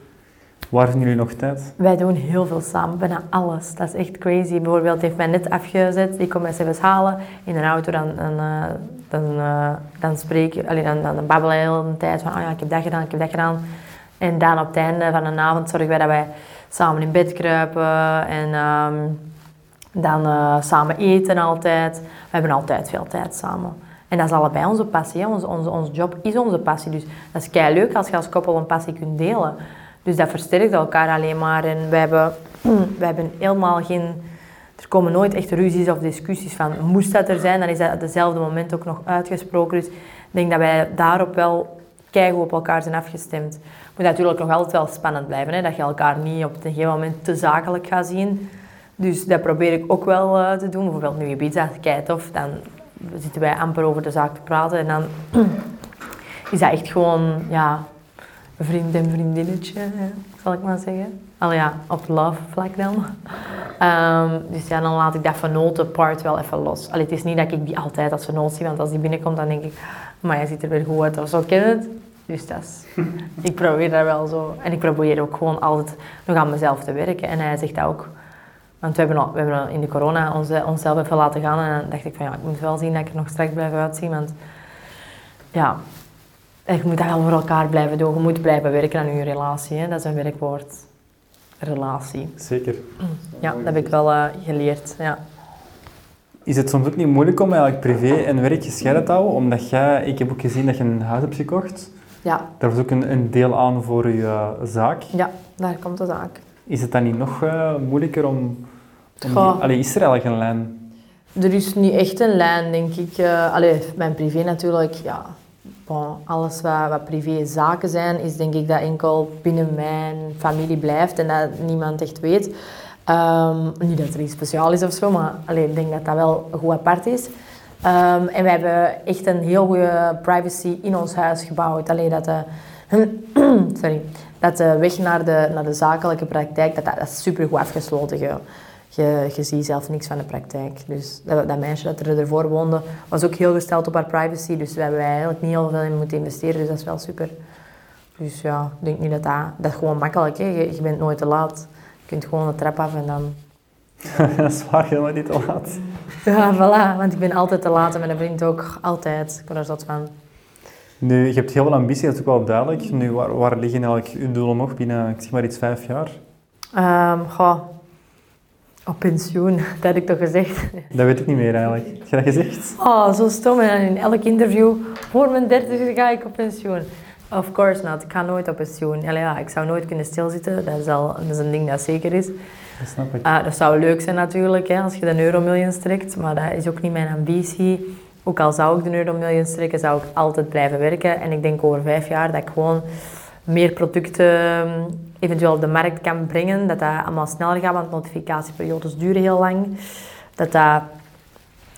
S1: Waar vinden jullie nog tijd?
S2: Wij doen heel veel samen, bijna alles. Dat is echt crazy. Bijvoorbeeld heeft mij net afgezet, ik kom mij zelfs halen in een auto, dan, dan, uh, dan, uh, dan spreek allee, dan, dan, we de hele tijd van, oh ja, ik heb dat gedaan, ik heb dat gedaan. En dan op het einde van de avond zorgen wij dat wij samen in bed kruipen en um, dan uh, samen eten altijd. We hebben altijd veel tijd samen. En dat is allebei onze passie. Hè. Onze, onze, job is onze passie. Dus dat is kei leuk als je als koppel een passie kunt delen. Dus dat versterkt elkaar alleen maar. En we hebben, we hebben helemaal geen... Er komen nooit echt ruzies of discussies van... Moest dat er zijn, dan is dat op hetzelfde moment ook nog uitgesproken. Dus ik denk dat wij daarop wel keigoed op elkaar zijn afgestemd. Moet natuurlijk nog altijd wel spannend blijven. Hè? Dat je elkaar niet op een gegeven moment te zakelijk gaat zien. Dus dat probeer ik ook wel uh, te doen. Bijvoorbeeld nu Ibiza, kei tof. Dan zitten wij amper over de zaak te praten. En dan is dat echt gewoon, ja, een vriend en vriendinnetje, zal ik maar zeggen. Al ja, op love vlak dan. Um, dus ja, dan laat ik dat vernoten part wel even los. Allee, het is niet dat ik die altijd als vernoot zie, want als die binnenkomt dan denk ik, maar jij ziet er weer goed uit of zo, ken het? Dus dat is, ik probeer dat wel zo. En ik probeer ook gewoon altijd nog aan mezelf te werken. En hij zegt dat ook. Want we hebben, al, we hebben in de corona ons, onszelf even laten gaan. En dan dacht ik van ja, ik moet wel zien dat ik er nog straks blijf uitzien. Want ja, je moet dat wel voor elkaar blijven doen. Je moet blijven werken aan je relatie. Hè. Dat is een werkwoord. Relatie.
S1: Zeker.
S2: Ja, dat heb ik wel uh, geleerd. Ja.
S1: Is het soms ook niet moeilijk om eigenlijk privé en werk gescheiden te houden? Omdat jij, ik heb ook gezien dat je een huis hebt gekocht.
S2: Ja.
S1: Daar was ook een, een deel aan voor je uh, zaak.
S2: Ja, daar komt de zaak.
S1: Is het dan niet nog uh, moeilijker om... allee, is er eigenlijk een lijn?
S2: Er is niet echt een lijn, denk ik. Uh, allee, mijn privé natuurlijk, ja. Bon, alles wat, wat privézaken zijn, is denk ik dat enkel binnen mijn familie blijft en dat niemand echt weet. Um, niet dat er iets speciaal is of zo, maar allee, ik denk dat dat wel goed apart is. Um, en we hebben echt een heel goede privacy in ons huis gebouwd. Alleen dat de, sorry, dat de weg naar de, naar de zakelijke praktijk, dat, dat, dat is super goed afgesloten. Je, je, je ziet zelf niks van de praktijk. Dus dat, dat meisje dat er ervoor woonde, was ook heel gesteld op haar privacy. Dus daar hebben wij eigenlijk niet heel veel in moeten investeren. Dus dat is wel super. Dus ja, ik denk niet dat dat... Dat is gewoon makkelijk, hè. Je, je bent nooit te laat. Je kunt gewoon de trap af en dan...
S1: dat is waar, helemaal niet te laat.
S2: Ja, voilà. Want ik ben altijd te laat en mijn vriend ook. Altijd. Ik ben er zat van.
S1: Nu, je hebt heel veel ambitie, dat is ook wel duidelijk. Nu, waar, waar liggen eigenlijk uw doelen nog binnen, ik zeg maar iets, vijf jaar?
S2: Um, goh. Op pensioen, dat heb ik toch gezegd.
S1: Dat weet ik niet meer eigenlijk. Heb je dat gezegd?
S2: Oh, zo stom. En in elk interview, voor mijn dertig ga ik op pensioen. Of course not. Ik ga nooit op pensioen. Allee, ja, ik zou nooit kunnen stilzitten. Dat is, al, dat is een ding dat zeker is.
S1: Dat snap ik.
S2: Ah, dat zou leuk zijn natuurlijk, hè, als je de euromillions trekt. Maar dat is ook niet mijn ambitie. Ook al zou ik de euromillions trekken, zou ik altijd blijven werken. En ik denk over vijf jaar dat ik gewoon meer producten eventueel op de markt kan brengen. Dat dat allemaal sneller gaat, want notificatieperiodes duren heel lang. Dat dat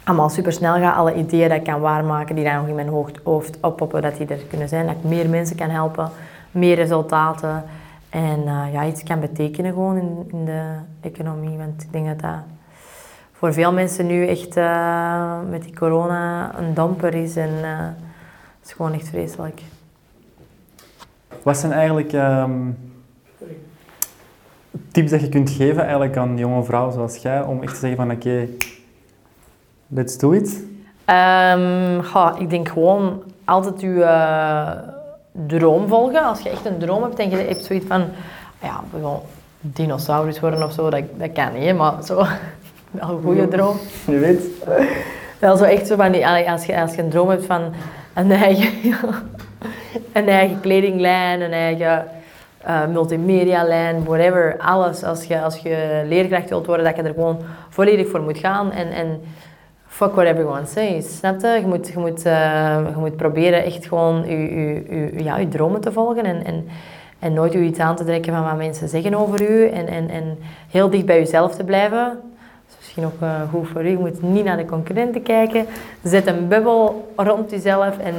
S2: allemaal super snel gaat. Alle ideeën dat ik kan waarmaken, die daar nog in mijn hoofd- hoofd oppoppen, dat die er kunnen zijn. Dat ik meer mensen kan helpen, meer resultaten. En eh, ja, iets kan betekenen gewoon in, in de economie. Want ik denk dat dat voor veel mensen nu echt eh, met die corona een damper is. En eh, het is gewoon echt vreselijk.
S1: Wat zijn eigenlijk ehm, tips dat je kunt geven eigenlijk aan jonge vrouwen zoals jij om echt te zeggen van oké, let's do it?
S2: Ehm, goh, ik denk gewoon altijd je eh, droom volgen. Als je echt een droom hebt en je hebt zoiets van, ja, gewoon dinosaurus worden of zo, dat, dat kan niet, hè, maar zo, wel een goede droom.
S1: Je weet.
S2: Wel zo echt zo van die, als je, als je een droom hebt van een eigen, een eigen kledinglijn, een eigen eh multimedialijn, whatever, alles. Als je, als je leerkracht wilt worden, dat je er gewoon volledig voor moet gaan en, en fuck what everyone says, snap je? Je moet, je moet, eh, je moet proberen echt gewoon je, je, ja, je dromen te volgen en, en, en nooit je iets aan te trekken van wat mensen zeggen over u en, en, en heel dicht bij jezelf te blijven. Misschien ook eh, goed voor u. Je moet niet naar de concurrenten kijken. Zet een bubbel rond jezelf en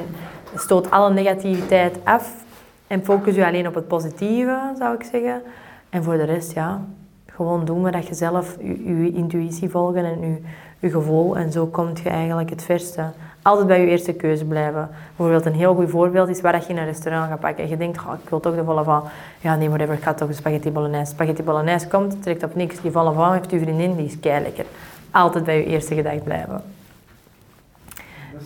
S2: stoot alle negativiteit af. En focus je alleen op het positieve, zou ik zeggen. En voor de rest, ja, gewoon doen maar dat je zelf je, intuïtie volgen en je, je gevoel. En zo komt je eigenlijk het verste. Altijd bij je eerste keuze blijven. Bijvoorbeeld een heel goed voorbeeld is waar dat je in een restaurant gaat pakken. En je denkt, oh, ik wil toch de volle van. Ja, nee, whatever, ik ga toch de spaghetti bolognese. Spaghetti bolognese komt, trekt op niks. Die volle van heeft je vriendin, die is kei lekker. Altijd bij je eerste gedachte blijven.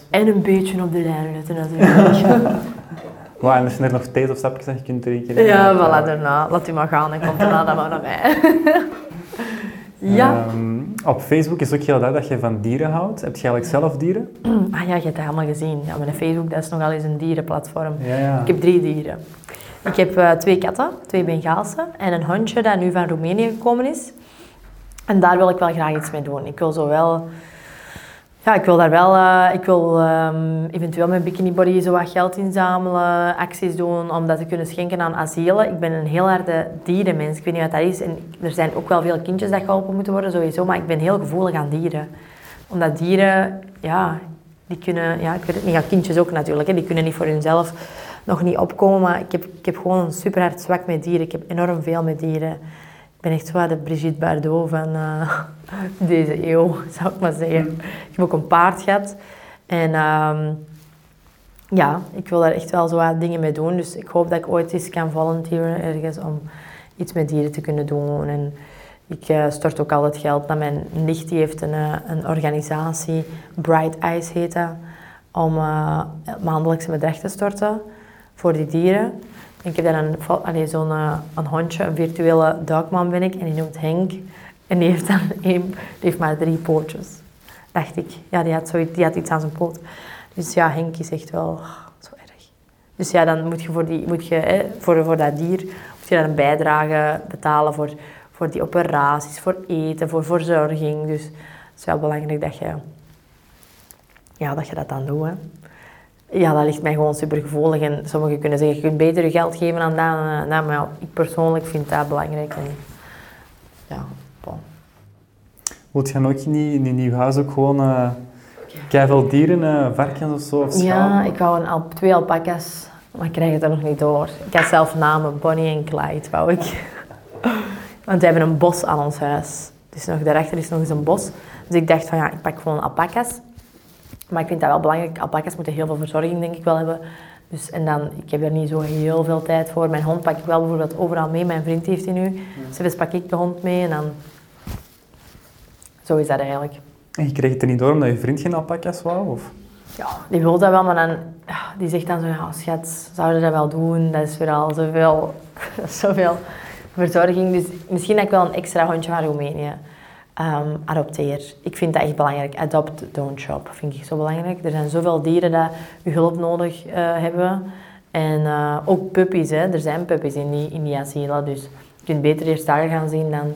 S2: En een beetje op de lijn letten natuurlijk.
S1: Maar en als je er nog thee of sapjes dat je kunt drinken.
S2: ja, voilà, daarna. Laat u maar gaan en komt daarna dan maar naar mij. ja.
S1: Ehm, op Facebook is ook heel duidelijk dat je van dieren houdt. Heb je eigenlijk zelf dieren?
S2: Ah ja, je hebt dat allemaal gezien. Ja, mijn Facebook dat is nogal eens een dierenplatform.
S1: Ja, ja.
S2: Ik heb drie dieren. Ik heb eh, twee katten, twee Bengaalse en een hondje dat nu van Roemenië gekomen is. En daar wil ik wel graag iets mee doen. Ik wil zo wel... Ja, ik wil daar wel... eh, ik wil ehm, eventueel met Bikini Body zo wat geld inzamelen, acties doen om dat te kunnen schenken aan asielen. Ik ben een heel harde dierenmens. Ik weet niet wat dat is. En er zijn ook wel veel kindjes dat geholpen moeten worden, sowieso. Maar ik ben heel gevoelig aan dieren. Omdat dieren, ja, die kunnen... Ja, ik weet het niet. Ja, kindjes ook natuurlijk. Hè, die kunnen niet voor hunzelf nog niet opkomen. Maar ik heb, ik heb gewoon een super hard zwak met dieren. Ik heb enorm veel met dieren. Ik ben echt zo de Brigitte Bardot van eh, deze eeuw, zou ik maar zeggen. Ik heb ook een paard gehad. En ehm, ja, ik wil daar echt wel zo wat dingen mee doen. Dus ik hoop dat ik ooit eens kan volunteeren ergens om iets met dieren te kunnen doen. En ik eh, stort ook altijd geld naar mijn nicht. Die heeft een, eh, een organisatie, Bright Eyes heet dat, om eh, maandelijks een bedrag te storten voor die dieren. Ik heb dan een, zo'n eh, een hondje, een virtuele duikman ben ik, en die noemt Henk. En die heeft dan één, die heeft maar drie pootjes. Dacht ik. Ja, die had, zoiets, die had iets aan zijn poot. Dus ja, Henk is echt wel oh, zo erg. Dus ja, dan moet je voor, die, moet je, hè, voor, voor dat dier moet je dan een bijdrage betalen voor, voor die operaties, voor eten, voor verzorging. Dus het is wel belangrijk dat je, ja, dat, je dat dan doet. Hè. Ja, dat ligt mij gewoon super gevoelig. En sommigen kunnen zeggen, je kunt beter je geld geven aan dat en dat. Maar ja, ik persoonlijk vind dat belangrijk. En, ja, bon.
S1: Wilt je ook in, je nieuw huis ook gewoon uh, veel dieren, eh, varkens of zo? Of
S2: Ja, ik wou een al twee alpaca's, maar ik krijg het er nog niet door. Ik had zelf namen, Bonnie en Clyde, wou ik. Want we hebben een bos aan ons huis. Dus nog, daarachter is nog eens een bos. Dus ik dacht van ja, ik pak gewoon alpaca's. Maar ik vind dat wel belangrijk. Alpaca's moeten heel veel verzorging, denk ik wel, hebben. Dus, en dan, ik heb er niet zo heel veel tijd voor. Mijn hond pak ik wel bijvoorbeeld overal mee. Mijn vriend heeft die nu. Dus pak ik de hond mee en dan... Zo is dat eigenlijk.
S1: En je kreeg het er niet door omdat je vriend geen alpaca's wou? Of?
S2: Ja, die wil dat wel, maar dan, ja, die zegt dan zo, ja schat, zouden dat wel doen? Dat is weer al zoveel, zoveel verzorging. Dus misschien dat ik wel een extra hondje van Roemenië ehm, adopteer. Ik vind dat echt belangrijk. Adopt, don't shop, vind ik zo belangrijk. Er zijn zoveel dieren die je hulp nodig uh, hebben. En uh, ook puppies, hè. er zijn puppies in die, in. Dus je kunt beter eerst daar gaan zien dan,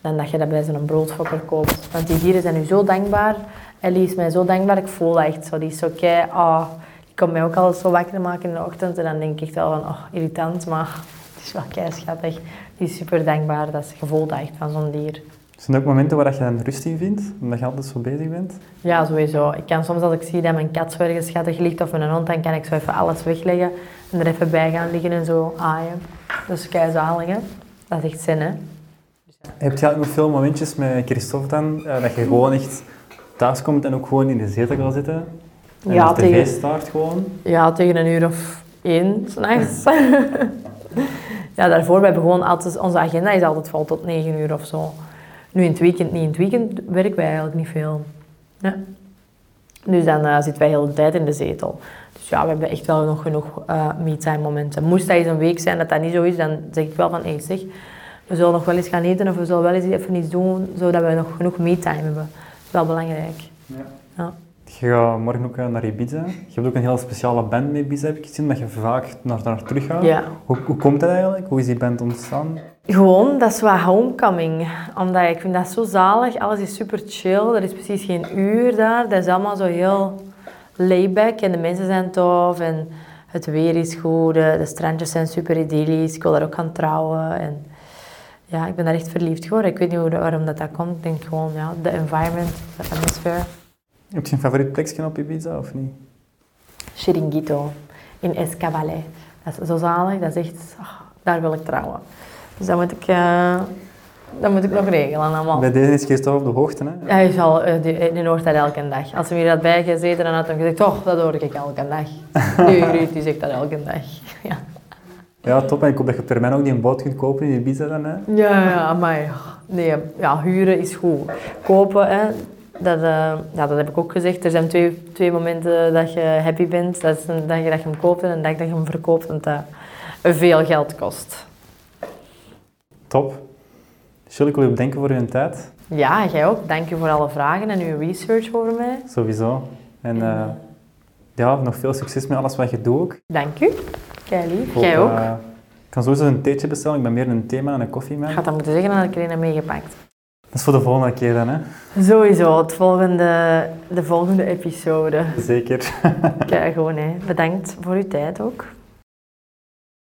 S2: dan dat je dat bij zo'n broodfokker koopt. Want die dieren zijn nu zo dankbaar. Ellie is mij zo dankbaar, ik voel dat echt zo. Die is zo kei, oh, die kan mij ook altijd zo wakker maken in de ochtend. En dan denk ik wel van, oh, irritant, maar het is wel kei schattig. Die is super dankbaar, dat is gevoel dat echt van zo'n dier.
S1: Zijn er ook momenten waar je dan rust in vindt, omdat je altijd zo bezig bent?
S2: Ja, sowieso. Ik kan soms als ik zie dat mijn kat zo ergens schattig ligt of mijn hond, dan kan ik zo even alles wegleggen en er even bij gaan liggen en zo aaien. Is keizalig, hè. Dat is echt zin, hè.
S1: Heb je ook nog veel momentjes met Christophe dan, eh, dat je gewoon echt thuis komt en ook gewoon in de zetel gaat zitten? En ja, de tv tegen, start gewoon?
S2: Ja, tegen een uur of één, s'nachts. ja, daarvoor, we hebben gewoon altijd, onze agenda is altijd vol tot negen uur of zo. Nu in het weekend niet. In het weekend werken wij eigenlijk niet veel. Ja. Dus dan uh, zitten wij heel de tijd in de zetel. Dus ja, we hebben echt wel nog genoeg uh, me-time momenten. Moest dat eens een week zijn dat dat niet zo is, dan zeg ik wel van, hey, zeg, we zullen nog wel eens gaan eten of we zullen wel eens even iets doen, zodat we nog genoeg me-time hebben. Dat is wel belangrijk. Ja.
S1: ja. Je gaat morgen ook naar Ibiza. Je hebt ook een heel speciale band met Ibiza, heb ik gezien, dat je vaak naar daar terug gaat. Ja. Hoe, hoe komt dat eigenlijk? Hoe is die band ontstaan?
S2: Gewoon, dat is wat homecoming. Omdat ik vind dat zo zalig. Alles is super chill. Er is precies geen uur daar. Dat is allemaal zo heel layback. En de mensen zijn tof. En het weer is goed. De, strandjes zijn super idyllisch. Ik wil daar ook gaan trouwen. En ja, ik ben daar echt verliefd geworden. Ik weet niet waarom dat, dat komt. Ik denk gewoon, ja, de environment, de atmosfeer.
S1: Heb je een favoriet plekje op Ibiza of niet?
S2: Chiringuito in Escabale. Dat is zo zalig. Dat is echt, oh, daar wil ik trouwen. Dus dat moet ik, uh, dat moet ik nog regelen allemaal.
S1: Bij deze is Christophe op de hoogte, hè?
S2: Hij is al, uh, die, die hoort dat elke dag. Als hij hier had bijgezeten, dan had hij gezegd, toch, dat hoor ik elke dag. nu, Ruud, die zegt dat elke dag. ja.
S1: Ja, top. En ik hoop dat je termijn ook die een boot kunt kopen in Ibiza dan, hè?
S2: Ja, ja, maar nee, ja, huren is goed. Kopen, hè, dat, uh, ja, dat heb ik ook gezegd. Er zijn twee, twee momenten dat je happy bent. Dat is een dag dat je hem koopt en een dag dat je hem verkoopt, want dat veel geld kost.
S1: Top. Zullen ik wil je bedanken voor uw tijd.
S2: Ja, jij ook. Dank je voor alle vragen en uw research voor mij.
S1: Sowieso. En uh, ja, nog veel succes met alles wat je doet ook.
S2: Dank u. Kei lief. Jij ook. Uh,
S1: ik kan sowieso een theetje bestellen. Ik ben meer een thema en een koffie
S2: Ik ga dat moeten zeggen dat ik er een meegepakt.
S1: Dat is voor de volgende keer dan, hè?
S2: Sowieso, het volgende, de volgende episode.
S1: Zeker.
S2: Kijk, gewoon, hè. Bedankt voor uw tijd ook.